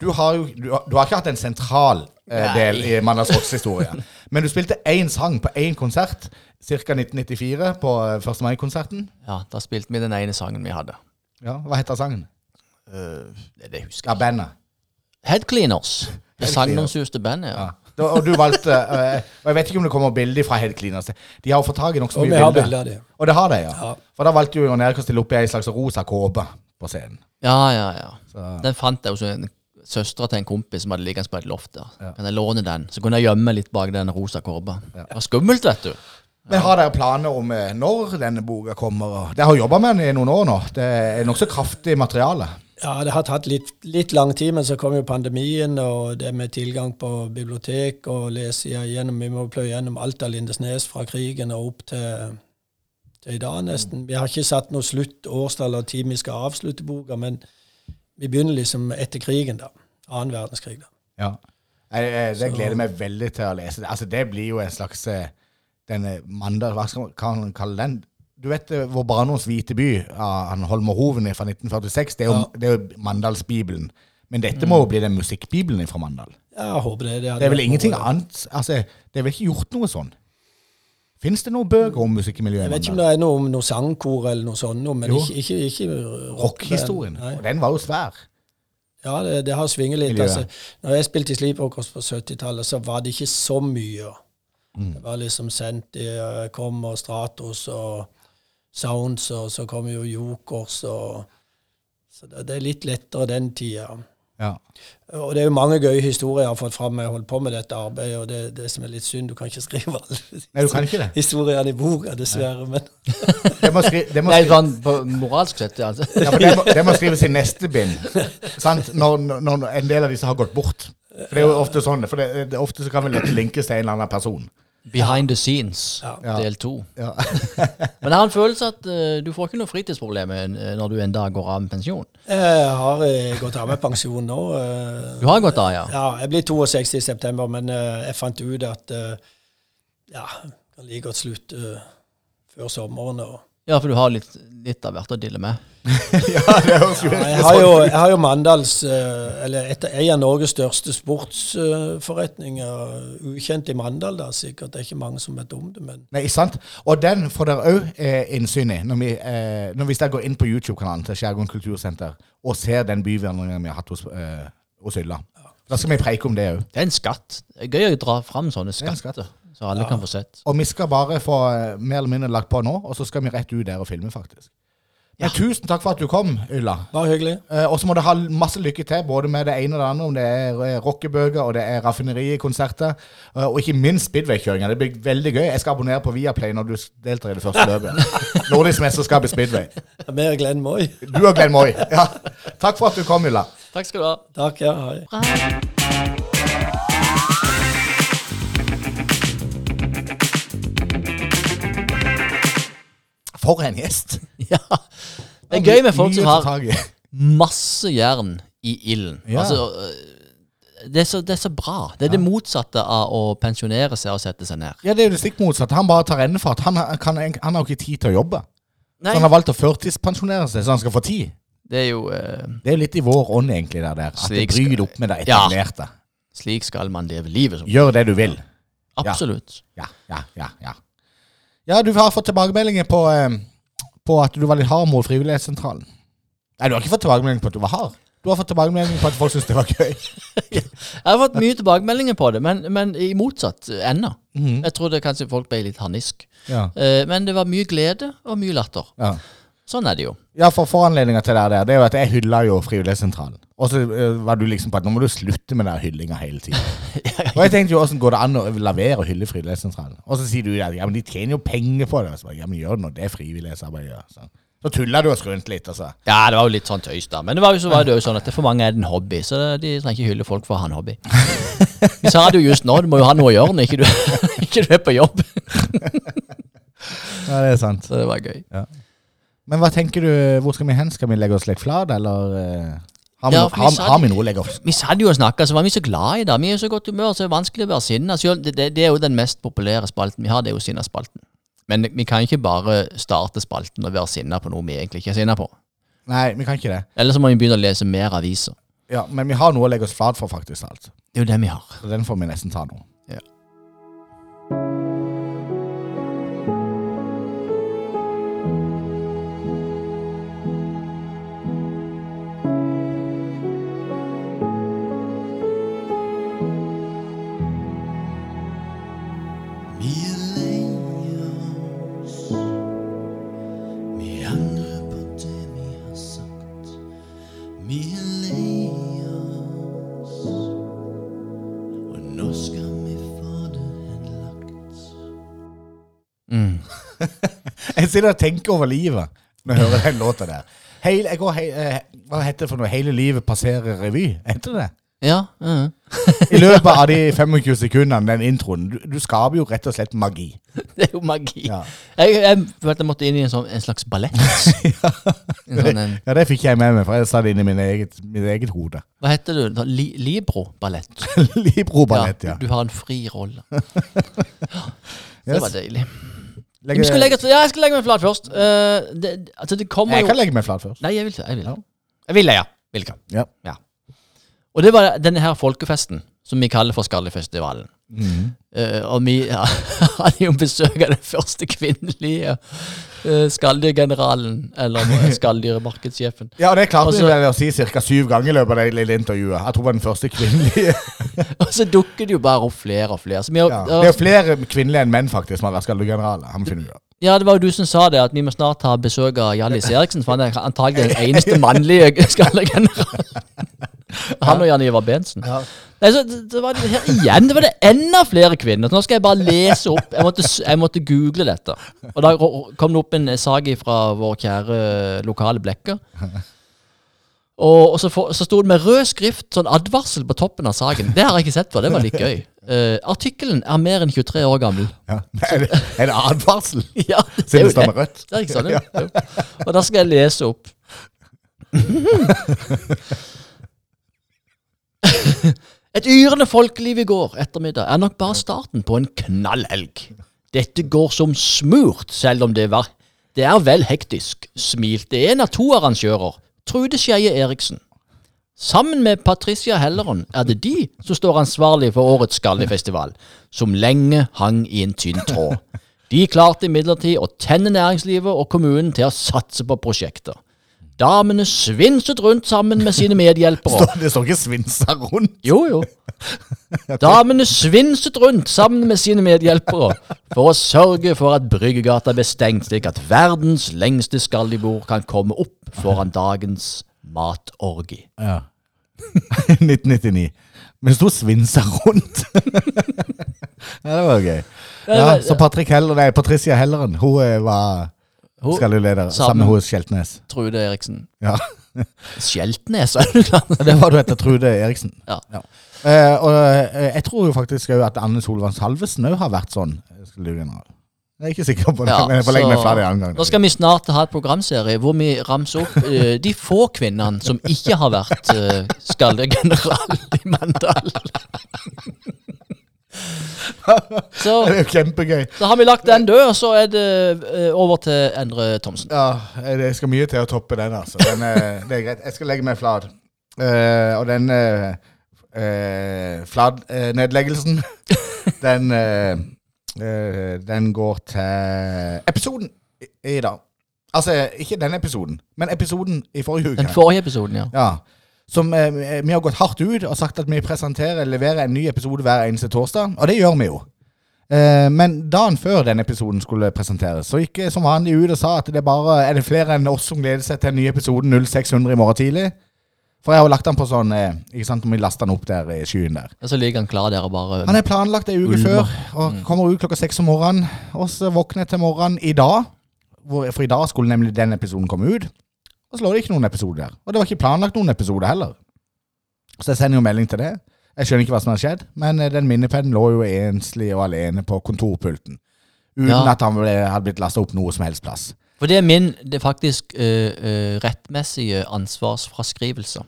Du har jo du har, du har ikke hatt en sentral eh, del i Mandags Rocks historie. Men du spilte én sang på én konsert ca. 1994 på eh, 1. mai-konserten. Ja, da spilte vi den ene sangen vi hadde. Ja, Hva heter sangen? Uh, det, det husker Ja, jeg. bandet. Head Cleaners. Det sagnomsuste bandet, ja. Ja. Da- Og du valgte eh, Og jeg vet ikke om det kommer bilder fra Head Cleaners. De har jo fått tak i nokså Og mye vi har bilder. bilder av det. Og det har de, ja. Ja. For da valgte jo Jon Erik å stille opp i ei slags rosa kåpe på scenen. Ja, ja, ja. Så, Den fant jeg hos en søstera til en kompis som hadde liggende på et loft der. Ja. Kan jeg låne den? Så kunne jeg gjemme litt bak den rosa korba. Det var skummelt, vet du. men har dere planer om eh, når denne boka kommer? og- Dere har jobba med den i noen år nå. Det er nokså kraftig materiale. Ja, det har tatt litt, litt lang tid, men så kom jo pandemien, og det med tilgang på bibliotek og lese igjennom Vi må pløye gjennom alt av Lindesnes fra krigen og opp til, til i dag, nesten. Vi har ikke satt noe slutt årstall og tid vi skal avslutte boka, men vi begynner liksom etter krigen, da. Annen verdenskrig, da. Ja. Jeg, jeg, det Så- gleder jeg meg veldig til å lese. Altså, det blir jo en slags eh, denne mandag, Hva skal man kalle den? Du vet hvor vår barndoms hvite by, av han Holmerhoven fra 1946, det er jo, Ja. det er jo Mandalsbibelen. Men dette må jo bli den musikkbibelen fra Mandal. Jeg håper det. Det er vel ingenting annet Altså, det er vel ikke gjort noe sånn? Fins det noen bøker om musikkmiljøet Jeg vet ikke om det er noe om noe sangkor eller noe sånt, men Jo. ikke, ikke, ikke Rockhistorien. Rock Og den var jo svær. Ja, det, det har svinget litt. Altså, når jeg spilte i Sleepwalkers på 70-tallet, så var det ikke så mye. Mm. Det var liksom sendt i eh, Kom og Stratos og Sounds, og så kom jo Jokers og Så det, det er litt lettere den tida. Ja. Og det er jo mange gøye historier jeg har fått fram med jeg holdt på med dette arbeidet, og det, det som er litt synd, du kan ikke skrive alle Nei, du kan ikke det. historiene i boka, dessverre. Men Det må, skri det må, Nei, sånn på moralsk sett, altså. ja, for det må, det må skrives i neste bind. Sant? Når, når en del av disse har gått bort. For det er jo ofte sånn, for det, det, ofte så kan vi lette linkes til en eller annen person. Behind the scenes, Ja. del to. Ja. Men jeg har en følelse at uh, du får ikke noe fritidsproblemer eh, når du en dag går av med pensjon. Jeg har eh, gått av med pensjon nå. Du har gått av, ja? Ja, jeg blir 62 i september, men jeg fant ut at ja, jeg kan like godt slutte før sommeren. Og, Ja, for du har litt, litt av hvert å dille med. ja, det høres jo ja, jeg, har jo, jeg har jo Mandals eh, Eller et, en av Norges største sportsforretninger. ukjent i Mandal, da. Sikkert det er ikke mange som vet om det, men Nei, sant? Og den får dere òg eh, innsyn i når, vi, eh, når hvis dere går inn på YouTube-kanalen til Skjærgården kultursenter og ser den byvandringen vi har hatt hos, eh, hos Ylla. Da skal vi preike om det òg. Det er en skatt. Det er gøy å dra fram sånne er en skatter, så alle kan få sett. Og vi skal bare få eh, mer eller mindre lagt på nå, og så skal vi rett ut der og filme, faktisk. Men tusen takk for at du kom, Ylla. bare hyggelig. Eh, og så må du ha masse lykke til, både med det ene og det andre, om det er eh, rockebøker, og det er raffinerikonserter, eh, og ikke minst speedway-kjøringer. Det blir veldig gøy. Jeg skal abonnere på Viaplay når du deltar i det første løpet. Nordisk mesterskap i speedway. Mer Glenn Moi. Du og Glenn Moi. Ja. Takk for at du kom, Ulla. Takk skal du ha. Takk, ja. Hei. For en gjest. Ja. Det er gøy med folk som har masse jern i ilden. Ja. Altså, øh, det er, så, det er så bra. Det er det motsatte av å pensjonere seg og sette seg ned. Ja, det er jo det stikk motsatte. Han bare tar rennefart. Han, kan, han har jo ikke tid til å jobbe. Nei, Så han har valgt å førtidspensjonere seg, så han skal få tid. det er jo uh, Det er jo litt i vår ånd, egentlig, der. der. At det bryter opp med det Ja. Slik skal man leve livet. Som. Gjør det du vil. Absolutt. Ja, ja, ja. Ja, ja du har fått tilbakemeldinger på, eh, på at du var litt hard mot Frivillighetssentralen. Nei, du har ikke fått tilbakemelding på at du var hard. Du har fått tilbakemeldinger på at folk syns det var gøy. Jeg har fått mye tilbakemeldinger på det, men, men i motsatt ende. Mhm. Jeg trodde kanskje folk ble litt harnisk. Ja. Eh, men det var mye glede og mye latter. Ja. Sånn er det jo. Ja, for foranledninga til det der, det er jo at jeg hylla jo Frivillighetssentralen. Og så eh, var du liksom på at nå må du slutte med den hyllinga hele tida. og jeg tenkte jo åssen går det an å la være å hylle Frivillighetssentralen? Og så sier du at ja, men de tjener jo penger på det. Så bare, ja, men gjør det nå, det er frivillighetsarbeid. Ja. Så, så tulla du oss rundt litt, altså. Ja, det var jo litt sånn tøys, da. Men det var jo så var det jo sånn at for mange er det en hobby, så de trenger ikke hylle folk for å ha en hobby. Vi sa det jo just nå, du må jo ha noe å gjøre når ikke du, ikke du er på jobb. Ja, det er sant. Så det var gøy. Men hva tenker du, hvor skal vi hen? Skal vi legge oss litt flat, eller eh, har, vi Ja, no, for vi har, har vi noe å legge oss? Vi satt jo og snakka, så var vi så glad i det. Vi er i så godt humør, så det er vanskelig å være sinna. Det, det, det er jo den mest populære spalten vi har, det er jo Sinna-spalten. Men vi kan ikke bare starte spalten og være sinna på noe vi egentlig ikke er sinna på. Nei, vi kan ikke det. Eller så må vi begynne å lese mer aviser. Ja, Men vi har noe å legge oss flat for, faktisk. alt. Det er jo det vi har. Så den får vi nesten ta nå. Sitter og tenker over livet når jeg hører den låta der. Heil, jeg går hei, eh, hva heter det for noe? Hele livet passerer revy? Heter det det? Ja. -huh. I løpet av de 25 sekundene, den introen. Du, du skaper jo rett og slett magi. Det er jo magi. Ja. Jeg, jeg følte jeg måtte inn i en, sånn, en slags ballett. En sånn, en, Ja, det fikk jeg med meg, for jeg satt inni min eget, mitt eget hode. hva heter det? Li, Libro-ballett. Libro-ballett, ja. Du har en fri rolle. Ja, det var deilig. Legge- Jeg skal legge, ja, jeg skal legge meg flat først. Uh, det, altså, det kommer jeg jo kan legge meg flat først. Nei, jeg vil. Jeg vil, Ja. jeg vil ja. Vil ikke. Ja. Og det var denne her folkefesten, som vi kaller for Skallefestivalen. Mhm. Eh, og vi ja, hadde jo besøk av den første kvinnelige uh, skalldyrgeneralen, eller skalldyremarkedssjefen. Ja, og det klarte vi vel å si ca. syv ganger i løpet av det lille intervjuet. Jeg tror det var den første kvinnelige. Og så dukker det jo bare opp flere og flere. Har, Ja. Det er jo flere kvinnelige enn menn faktisk som har vært skalldyrgeneraler. Ja, det var jo du som sa det, at vi må snart ha besøk av Hjallis Eriksen, for han er antagelig den eneste mannlige skallegeneralen. Han og Jan Ivar Bensen. Ja. Nei, så det, var det her igjen, det var det enda flere kvinner. Så nå skal jeg bare lese opp. Jeg måtte, jeg måtte google dette. Og da kom det opp en sak fra vår kjære lokale Blekker. Og, og så, får- så sto det med rød skrift, sånn advarsel på toppen av saken. Det har jeg ikke sett før. Det var litt gøy. Uh, artikkelen er mer enn 23 år gammel. Ja. Er, det, er det advarsel? Ja, det er Siden det med rødt? Det er ikke sånn, ja. Og da skal jeg lese opp. Et yrende folkeliv i går ettermiddag er nok bare starten på en knallhelg. Dette går som smurt, selv om det var Det er vel hektisk, smilte en av to arrangører, Trude Skeie Eriksen. Sammen med Patricia Helleron er det de som står ansvarlig for årets Skallifestival, som lenge hang i en tynn tråd. De klarte imidlertid å tenne næringslivet og kommunen til å satse på prosjekter. Damene svinset rundt sammen med sine medhjelpere. Det står ikke 'svinsa rundt'. Jo, jo. Damene svinset rundt sammen med sine medhjelpere for å sørge for at Bryggegata ble stengt, slik at verdens lengste skallibord kan komme opp foran dagens matorgi. Ja. 1999. Men det sto 'svinsa rundt'. ja, det var gøy. Ja, så Patrick Heller, nei, Patricia Helleren, hun eh, var Hun- skalleleder sammen med hos Skjeltnes. Trude Eriksen. Ja. Skjeltnes, er det klart? Det var du etter Trude Eriksen. Ja. Eh, og eh, jeg tror jo faktisk òg at Anne Solvang Salvesen òg har vært sånn. skallgeneral. Jeg er ikke sikker på det, Ja, men jeg får legge meg ferdig en gang. Nå skal vi snart ha et programserie hvor vi ramser opp eh, de få kvinnene som ikke har vært uh, skallegeneral i Mandal. så, Det er jo kjempegøy. så har vi lagt den død, og så er det eh, over til Endre Thomsen. Ja, det skal mye til å toppe den, altså. Den, er, det er greit. Jeg skal legge meg flat. Eh, og den uh, flatnedleggelsen, den eh, eh, Den går til episoden i, i dag. Altså, ikke denne episoden, men episoden i forrige uke. Den forrige episoden, ja. Ja. Som eh, Vi har gått hardt ut og sagt at vi presenterer leverer en ny episode hver eneste torsdag, og det gjør vi jo. Eh, men dagen før den episoden skulle presenteres, så gikk jeg som vanlig ut og sa at det er bare Er det flere enn oss som gleder seg til den nye episoden 0600 i morgen tidlig? For jeg har jo lagt den på sånn eh, Ikke sant, om vi laster den opp der i skyen der. Og så ligger han klar der og bare Han er planlagt ei uke før og kommer ut klokka seks om morgenen. Og så våkner jeg til morgenen i dag, hvor, for i dag skulle nemlig den episoden komme ut. Og så lå det ikke noen episode der. Og det var ikke planlagt noen episode heller. Så jeg sender jo melding til det. Jeg skjønner ikke hva som har skjedd, men eh, den minnepennen lå jo enslig og alene på kontorpulten. Uten Ja. at han ble, hadde blitt lasta opp noe som helst plass. For det er min det er faktisk eh, eh, rettmessige ansvarsfraskrivelse.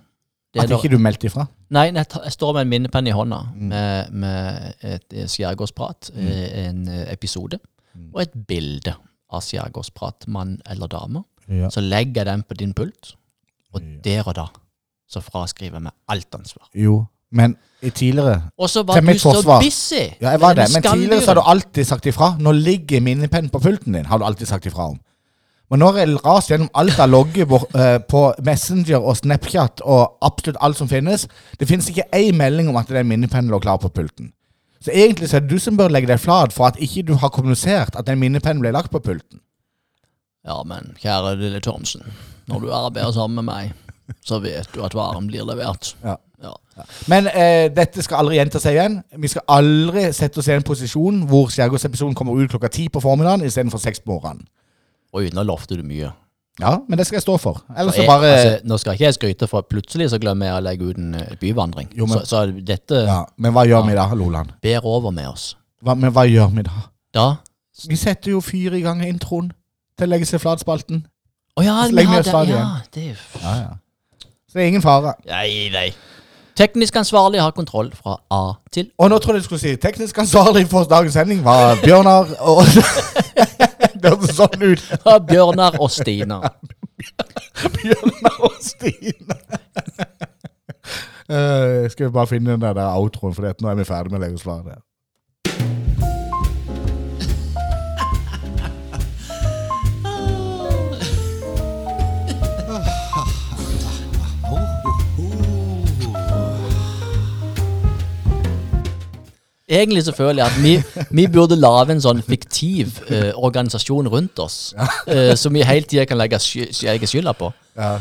Det At ikke du meldte ifra. Nei, jeg, jeg står med en minnepenn i hånda Mm. med, med et skjærgårdsprat, mm. en episode, Mm. og et bilde av skjærgårdsprat, mann eller dame. Ja. Så legger jeg den på din pult, og der og da så fraskriver jeg meg alt ansvar. Jo, men i tidligere Og så var du så busy. Ja, jeg var det, men tidligere så har du alltid sagt ifra. Nå ligger minnepennen på pulten din, har du alltid sagt ifra om. Men nå har jeg rast gjennom alt av logger bort, eh, på Messenger og Snapchat og absolutt alt som finnes. Det finnes ikke ei melding om at den minnepennen lå klar på pulten. Så egentlig så er det du som bør legge deg flat for at ikke du har kommunisert at den minnepennen ble lagt på pulten. Ja, men kjære lille Thomsen, når du arbeider sammen med meg, så vet du at varen blir levert. Ja. Ja. Men eh, dette skal aldri gjenta seg igjen. Vi skal aldri sette oss i en posisjon hvor Skjærgårdsepisoden kommer ut klokka ti på formiddagen istedenfor seks på morgenen. Oi, nå lovte du mye. Ja, men det skal jeg stå for. Jeg, bare altså, nå skal ikke jeg skryte, for plutselig så glemmer jeg å legge ut en eh, byvandring. Jo, men- så, så dette ja, Men hva gjør vi da, Loland? ber over med oss. Hva, men hva gjør vi da? Da Vi setter jo fyr i gang introen til å Legge seg flat-spalten. Å ja, Så legger vi oss Ja, igjen. det er jo Ja, ja. Så det er ingen fare. Nei, nei. Teknisk ansvarlig har kontroll fra A til Og nå trodde jeg du skulle si teknisk ansvarlig for dagens sending var Bjørnar og Det hørtes sånn ut. Å. Bjørnar og Stina. Bjørnar og Stine. Eh, skal vi bare finne den der, der outroen, for nå er vi ferdig med å legge Egentlig så føler jeg at vi, vi burde lage en sånn fiktiv eh, organisasjon rundt oss, eh, som vi hele tida kan legge sky- legge skylda på. Ja,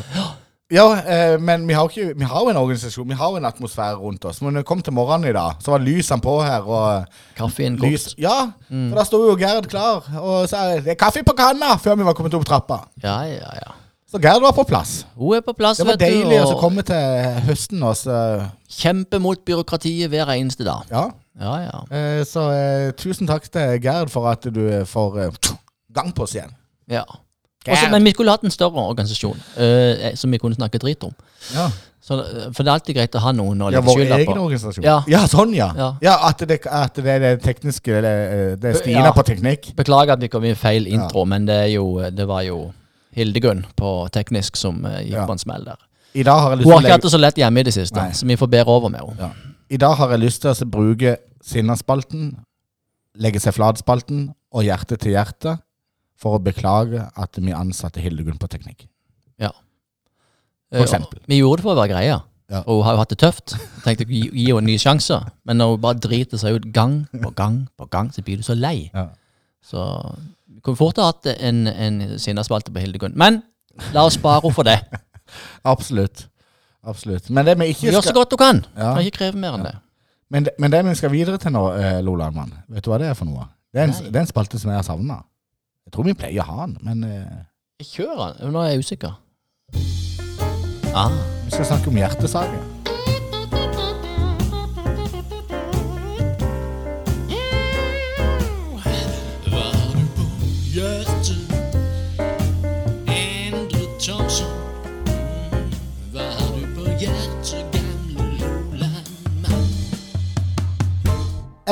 ja eh, men vi har, ikke, vi har jo en organisasjon, vi har jo en atmosfære rundt oss. Men når jeg kom til morgenen i dag, så var lysene på her. og... Kaffen Lys, kokt. ja, for da sto jo Gerd klar og sa det er kaffe på kanna før vi var kommet opp trappa. Ja, ja, ja. Så Gerd var på plass. Hun er på plass, Det var vet du. deilig å og komme til høsten og så Kjempe mot byråkratiet hver eneste dag. Ja. Ja, ja. Eh, så eh, tusen takk til Gerd for at du eh, får eh, gang på oss igjen. ja. Også, men vi skulle hatt en større organisasjon eh, som vi kunne snakke drit om. Ja, Så, eh, for det er alltid greit å ha noen å ja legge Vår skylda egen på. organisasjon. Ja. sånn, ja. Ja. Ja, at, det, at det er det tekniske Det, det er Stina Ja. på teknikk. Beklager at vi kom i feil intro, men det, er jo, det var jo Hildegunn på teknisk som eh, gikk Ja. på en smell der. I dag har jeg lyst Hun til har å ikke hatt legge det så lett hjemme i det siste, Nei. så vi får bære over med henne. ja. I dag har jeg lyst til å bruke Sinnaspalten, legge seg flat-spalten og hjerte til hjerte for å beklage at vi ansatte Hildegunn på teknikk. Ja. For Eh, eksempel. Vi gjorde det for å være greia. Ja. Og hun har jo hatt det tøft. Tenkte gi, gi henne en ny sjanse. Men når hun bare driter seg ut gang på gang på gang, så blir du så lei. Ja. Så kunne fort ha hatt en, en sinnaspalte på Hildegunn. Men la oss spare henne for det. Absolutt. Absolutt. Men det vi ikke Gjør så godt du kan. Ja. Kan ikke kreve mer enn det. men, men det vi skal videre til nå, eh, Lola Alman, vet du hva det er for noe? Det er en, Nei. det er en spalte som jeg har savna. Jeg tror vi pleier å ha den, men eh, Kjør den. Nå er jeg usikker. Ah. vi skal snakke om hjertesager.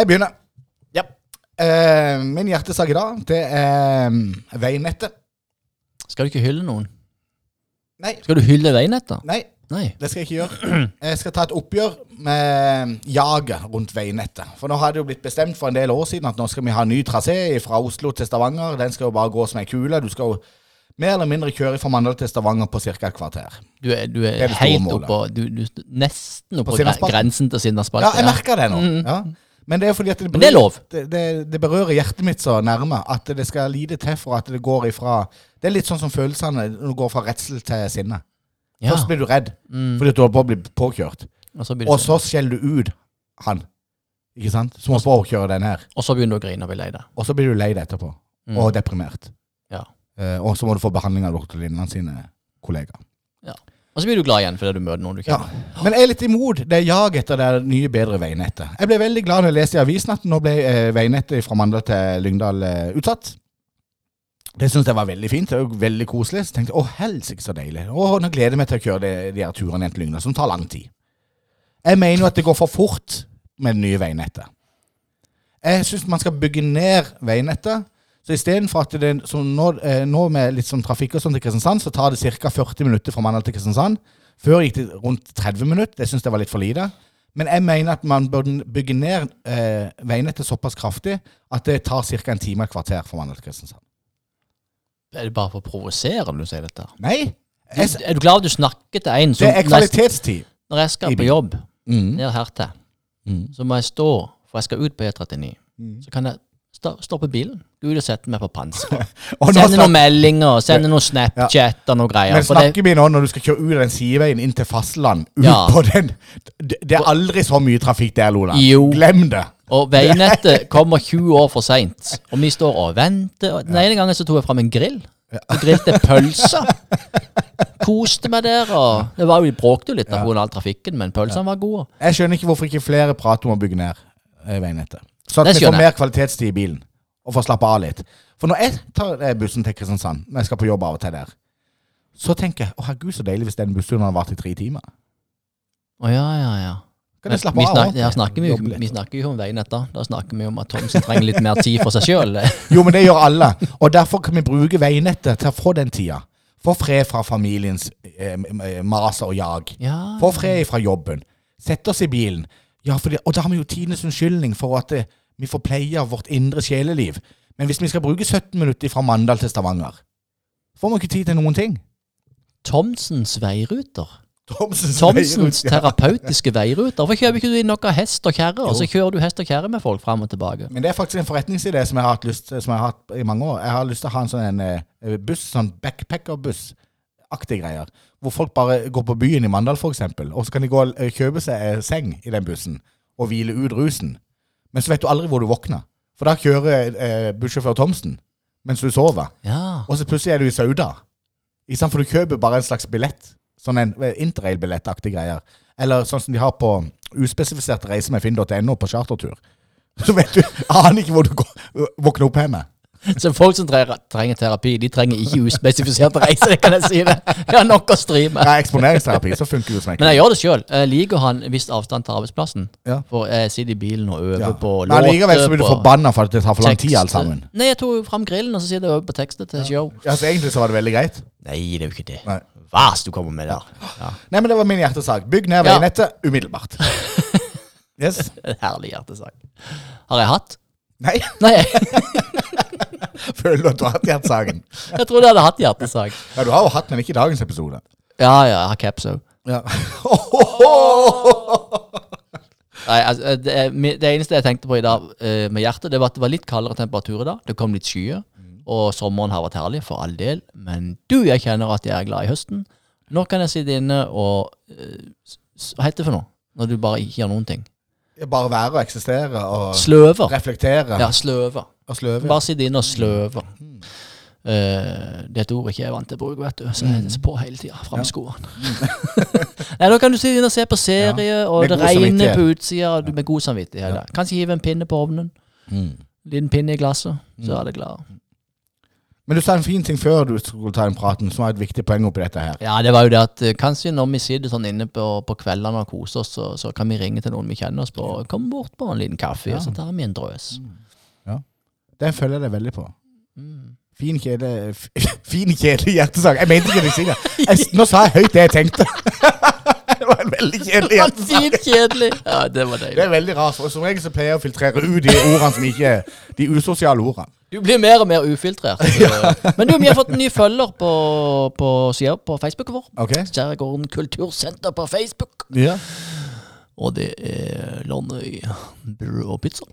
Jeg begynner. Ja. Uh, min hjertesak i dag, det er mm, veinettet. Skal du ikke hylle noen? Nei. Skal du hylle veinettet? Nei, Nei. det skal jeg ikke gjøre. Jeg skal ta et oppgjør med jaget rundt veinettet. For nå har det jo blitt bestemt for en del år siden at nå skal vi ha ny trasé fra Oslo til Stavanger. Den skal jo bare gå som ei kule. Du skal jo mer eller mindre kjøre fra Mandal til Stavanger på ca. et kvarter. Du er, du er, er helt oppå du, du, Nesten oppå grensen til Sinnaspalte. Ja, jeg merker det nå. Mm. Ja. Men det er fordi at det, berører, det. Det, det, det berører hjertet mitt så nærme at det skal lite til for at det går ifra Det er litt sånn som følelsene når du går fra redsel til sinne. Ja. Først blir du redd Mm. fordi du holder på å bli påkjørt. Og så Og så skjeller du ut han. Ikke sant? Som holder på å kjøre den her. og så begynner du å grine og bli lei deg. Og så blir du lei deg etterpå. Mm. Og deprimert. Ja. Eh, og så må du få behandling av doktor Lindland sine kollegaer. Og så blir du glad igjen fordi du møter noen du Ja. kjenner. Men jeg er litt imot det jaget etter det nye, bedre veinettet. Jeg ble veldig glad når jeg leste i avisen at nå ble eh, veinettet fra Mandal til Lyngdal eh, utsatt. Det syntes jeg var veldig fint. og veldig koselig. Så tenkte jeg å helsike så deilig. Å, nå gleder jeg meg til å kjøre de, de her turene igjen til Lyngdal, som tar lang tid. Jeg mener jo at det går for fort med det nye veinettet. Jeg syns man skal bygge ned veinettet. Så istedenfor at det så nå, eh, nå med litt sånn trafikk og sånn til Kristiansand, så tar det ca. 40 minutter fra Mandal til Kristiansand. Før gikk det rundt 30 minutter. Det syns jeg var litt for lite. Men jeg mener at man bør bygge ned eh, veinettet såpass kraftig at det tar ca. en time og et kvarter fra Mandal til Kristiansand. Er det bare for å provosere når du sier dette? Nei, jeg, du, er du glad du snakker til en som det er jeg- kvalitetstid. Når jeg skal på jobb Mm. ned hertil, Mm. så må jeg stå, for jeg skal ut på E39. Mm. Så kan jeg stoppe bilen, Gud og sette meg på panseret. Sende noen meldinger, sende noen Snapchat og noe greier. men snakker vi nå når du skal kjøre ut den sideveien inn til fastland? Ut Ja. på den det, det er aldri så mye trafikk der, Lola. Jo. Glem det. og veinettet kommer 20 år for seint. Og vi står og venter. Og den ene gangen så tok jeg fram en grill. Og grilte pølser. Koste meg der. og Det var jo, vi bråkte jo litt av all trafikken, men pølsene var gode. Jeg skjønner ikke hvorfor ikke flere prater om å bygge ned eh, veinettet. Så at vi får mer kvalitetstid i bilen. Og får slappe av litt. For når jeg tar eh, bussen til Kristiansand, når jeg skal på jobb av og til der, så tenker jeg å herregud, så deilig hvis den bussturen hadde vart i tre timer. Å ja, ja, ja. Kan jeg slappe vi, av? snak, ja, snakker vi, jo- vi snakker jo om veien da. Da snakker vi om at Thomsen trenger litt mer tid for seg sjøl. Jo, men det gjør alle. Og derfor kan vi bruke veinettet til å få den tida. Få fred fra familiens eh, maser og jag. Ja. Få fred fra jobben. Sette oss i bilen. Ja, det, og da har vi jo tidenes unnskyldning for at eh, vi får pleie av vårt indre sjeleliv. Men hvis vi skal bruke 17 minutter fra Mandal til Stavanger, får vi ikke tid til noen ting. Thomsens veiruter. Thomsens Thomsens veiruter, ja. terapeutiske veiruter. Hvorfor kjøper ikke du inn noe hest og kjerre, og så kjører du hest og kjerre med folk fram og tilbake? Men det er faktisk en forretningsidé som jeg har hatt lyst som jeg har hatt i mange år. Jeg har lyst til å ha en sånn en, eh, buss, sånn backpackerbuss-aktig greier. Hvor folk bare går på byen i Mandal, for eksempel, og så kan de gå og eh, kjøpe seg eh, seng i den bussen og hvile ut rusen. Men så vet du aldri hvor du våkner. For da kjører eh, bussjåfør Thomsen mens du sover. Ja. Og så plutselig er du i Sauda. Ikke sant? For du kjøper bare en slags billett Sånn en eh, interrail-billettaktig greier. Eller sånn som de har på uspesifiserte reiser med finn.no på chartertur. Så vet du, aner ikke hvor du går, våkner opp hjemme. Så folk som trenger, trenger terapi, de trenger ikke uspesifiserte reiser, kan jeg si det. Jeg har nok å stri med. Ja, eksponeringsterapi, så funker det som Men jeg gjør det sjøl. Jeg liker å ha en viss avstand til arbeidsplassen. Ja. For jeg sitter i bilen og øver Ja. på Men Likevel så blir du forbanna for at det tar for lang tid alt sammen. Nei, jeg tok fram grillen, og så sitter jeg og øver på tekster til show. Ja, så egentlig så var det veldig greit. Nei, det er jo ikke det. Nei. Hva du kommer med der? Ja. Nei, men det var min hjertesak. Bygg ned veinettet umiddelbart. Yes. Herlig hjertesak. Har jeg hatt? Nei, Nei, føler du at du har hatt hjertesaken? jeg trodde jeg hadde hatt hjertesak. Ja, du har jo hatt, men ikke i dagens episode. Ja, ja, jeg har caps òg. Ja. Nei, altså, det, det eneste jeg tenkte på i dag eh, med hjertet, det var at det var litt kaldere temperatur i dag. Det kom litt skyer. Og sommeren har vært herlig, for all del. Men du, jeg kjenner at jeg er glad i høsten. Nå kan jeg sitte inne og eh, Hva heter det for noe? Når du bare ikke gjør noen ting. Bare være og eksistere og Sløver. reflektere Ja, sløver. Og ja. Inne og sløver. Eh, det er et ord jeg ikke er vant til å bruke, vet du. Så jeg er på hele tida. Fram med skoene. Nei, da kan du sitte inne og se på serie, Ja, og det regner på utsida, og du med god samvittighet. Ja. Kanskje hive en pinne på ovnen. Mm. Liten pinne i glasset, så er det glad. Men du sa en fin ting før du skulle ta den praten, som var et viktig poeng oppi dette her. Ja, det var jo det at eh, kanskje når vi sitter sånn inne på, på kveldene og koser oss, så, så kan vi ringe til noen vi kjenner oss på. Kom bort på en liten kaffe, Ja. og så tar vi en drøs. Den følger jeg deg veldig på. Mm. Fin, kjedelig Fin, kjedelig hjertesak. Jeg mente ikke det. Silja. Jeg, nå sa jeg høyt det jeg tenkte. det var en veldig kjedelig hjertesak. fint kjedelig! Ja, det var deilig. Det er veldig rart. Og Som regel så pleier jeg å filtrere ut de ordene som ikke De usosiale ordene. Du blir mer og mer ufiltrert. Men du, vi har fått en ny følger på, på sida på Facebooken vår. Ok? Skjærgården kultursenter på Facebook. Ja. Og det er Landøy brød og pizza.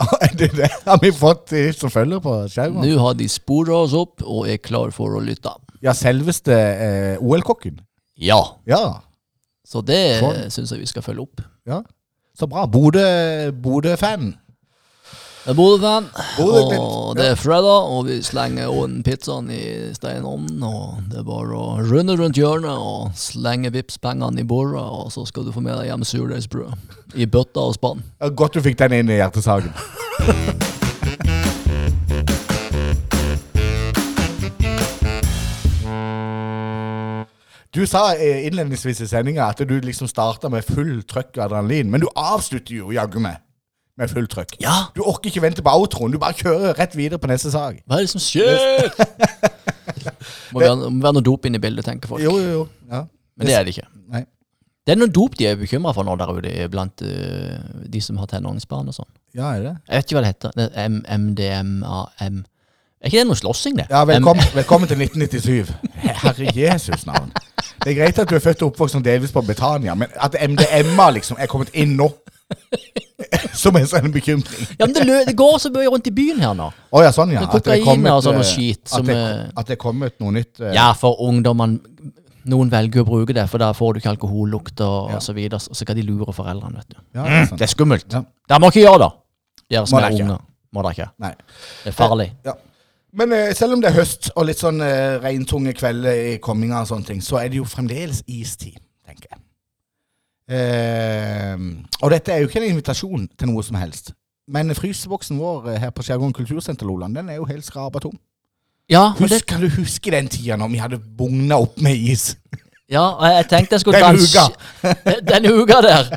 Er det det har vi fått de som følger på skjermen? Nå har de spora oss opp og er klar for å lytte. Ja, selveste eh, OL-kokken. Ja. Ja. Så det syns jeg vi skal følge opp. ja. Så bra. Bodø- Bodø-fan. Bodø-fan, og det er fredag, og vi slenger også pizzaen i steinovnen. Og det er bare å runde rundt hjørnet og slenge Vipps-pengene i bordet, og så skal du få med deg hjem surdeigsbrød i bøtta og spann. Godt du fikk den inn i hjertesaken. Du sa eh, innledningsvis i sendinga at du liksom starta med full trøkk og adrenalin, men du avslutter jo jaggu meg med full trøkk. Ja, Du orker ikke vente på outroen, du bare kjører rett videre på neste sak. hva er det som skjer? må være, må være noe dop inn i bildet, tenker folk. Jo, jo, jo. Ja. Men det er det ikke. Nei. Det er noe dop de er bekymra for nå der ute, blant uh, de som har tenåringsbarn og sånn. Ja, er det? Jeg vet ikke hva det heter. Det er MDMAM. Er ikke det noe slåssing, det? Ja, velkommen, velkommen til 1997. Herre Jesus navn. Det er greit at du er født og oppvokst som delvis på Betania, men at MDMA liksom er kommet inn nå som en sånn bekymring. Ja, men det, lø det går så mye rundt i byen her nå. Oh, ja, sånn ja. Er At det er kommet, og sånn eh, skit At det, er- at det er kommet noe nytt. Uh, Ja, for ungdommene Noen velger å bruke det, for da får du ikke alkohollukt og, Ja. og så videre. Og så kan de lure foreldrene, vet du. ja, det er mm, Det er skummelt. Ja. Det må ikke gjøre da. Dere som er dere ikke. unge. Må dere ikke. Nei. Det er farlig. Ja. Men uh, selv om det er høst og litt sånn uh, regntunge kvelder i komminga og sånne ting, så er det jo fremdeles istid. Eh, og dette er jo ikke en invitasjon til noe som helst. Men fryseboksen vår eh, her på Skjærgården kultursenter, Loland, den er jo helt skrapa tom. Ja, men det, kan du huske den tida når vi hadde bugna opp med is? ja, og jeg tenkte jeg skulle uka. Den uka der.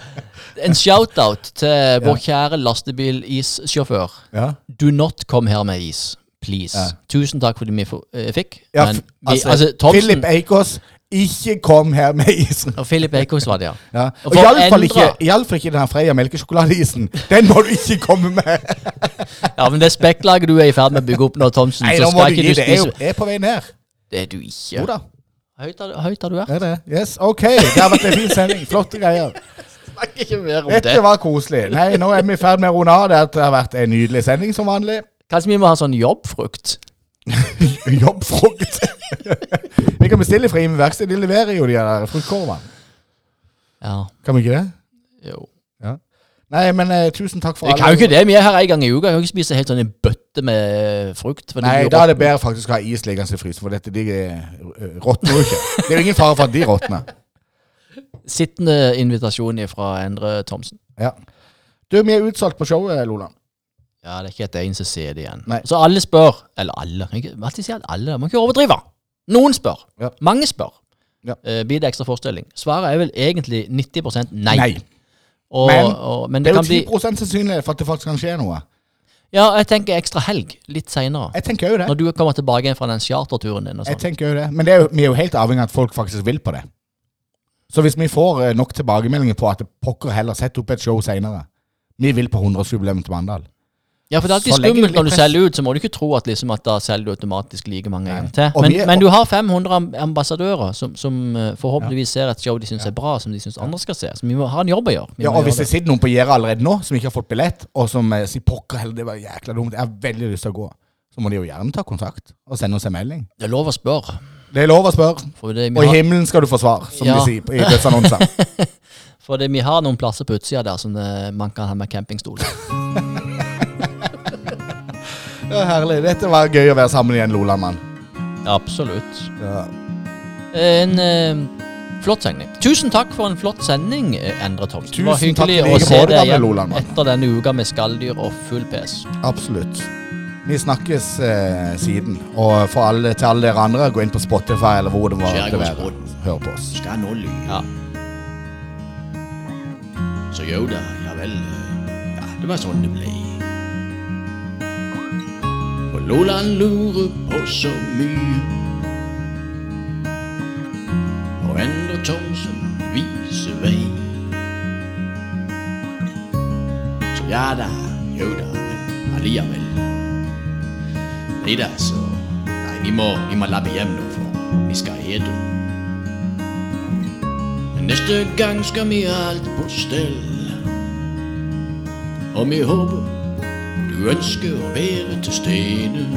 En shout-out til vår kjære lastebil-issjåfør. Ja. Do not come her med is. Please. Ja. Tusen takk for det vi eh, fikk. Ja, men vi, altså, altså, Thomsen Philip Eikås, ikke kom her med isen. og Philip Eikås var det, ja. Ja. Og iallfall ikke, i alle fall ikke den her Freia melkesjokoladeisen. Den må du ikke komme med! Ja, men det spekklaget du er i ferd med å bygge opp nå, Thomsen, Nei, så nå må skal ikke du du det. Jeg er, spise jo- jeg er på vei ned. Det er du ikke. Jo da. Høyt har, du- vært. Er det? Yes, ok. Det har vært en fin sending. Flotte greier. Snakk ikke mer om Dette det. var koselig. Nei, nå er vi i ferd med å runde av. Det har vært en nydelig sending som vanlig. Kanskje vi må ha sånn jobbfrukt? Jobbfrukt. vi kan bestille fra Ime Verksted. De leverer jo de der fruktkorvene. Ja. Kan vi ikke det? Jo. Nei, men eh, tusen takk for Jeg kan jo ikke det. Vi er her en gang i uka. Jeg kan ikke spise helt sånn en bøtte med frukt. for det Nei, blir da er det bedre faktisk å ha is liggende i frysen, for dette de eh, råtner jo ikke. Det er jo ingen fare for at de råtner. Sittende invitasjon fra Endre Thomsen. Ja. Du, vi er utsolgt på showet, Loland. Ja, det er ikke et eneste CD igjen. Nei. Så alle spør Eller alle. Jeg kan ikke alltid si at alle. Man kan ikke overdrive. Noen spør. Ja. Mange spør. Ja. Uh, blir det ekstra forestilling? Svaret er vel egentlig 90 nei. Nei. Og, Men og, men Det det, er jo kan bli 10 sannsynlighet for at det faktisk kan skje noe. Ja, jeg tenker ekstra helg litt seinere. Når du kommer tilbake igjen fra den charterturen din og Jeg sånn. tenker jo det. Men det er jo, vi er jo helt avhengig av at folk faktisk vil på det. Så hvis vi får eh, nok tilbakemeldinger på at pokker heller sett opp et show seinere Vi vil på 100-årsjubileum til Mandal. Ja, for det er alltid skummelt når du selger ut, så må du ikke tro at, liksom, at da selger du automatisk like mange ganger til. Men, men du har 500 ambassadører som, som eh, forhåpentligvis ser et show de syns er bra, som de syns andre skal se. Så vi må ha en jobb å gjøre. Vi Ja, og hvis det. det sitter noen på gjerdet allerede nå som ikke har fått billett, og som eh, sier 'pokker heller, det var jækla dumt', jeg har veldig lyst til å gå, så må de jo gjerne ta kontakt og sende oss en melding. Det er lov å spørre. Det er lov å spørre. Det, Og i har, himmelen skal du få svar, som Ja. de sier i dødsannonser. for det, vi har noen plasser på utsida der som det, man kan ha med campingstol. Ja, herlig. Dette var gøy å være sammen igjen, Loland-mann. Absolutt. Ja. En eh, flott sending. Tusen takk for en flott sending, eh, Endre Thomsen. Det var Tusen takk hyggelig i å like se måte, deg gamle igjen Loland, mann. etter denne uka med skalldyr og full pes. Absolutt. Vi snakkes eh, siden. Og for alle, til alle dere andre, gå inn på Spotify eller hvor det var det være. Hør på oss. skal nå lyve. Ja. Så jo da, ja vel. eh, Ja, det var sånn det ble. For Loland lurer på så mye. Og Endre Thomsen viser vei. Så ja da, jo da, men alliavel. Nei da, så Nei, vi må, vi må lappe hjem nå, for vi skal hete. Men neste gang skal vi ha alt på stell. Og vi håper du ønsker å være til stede.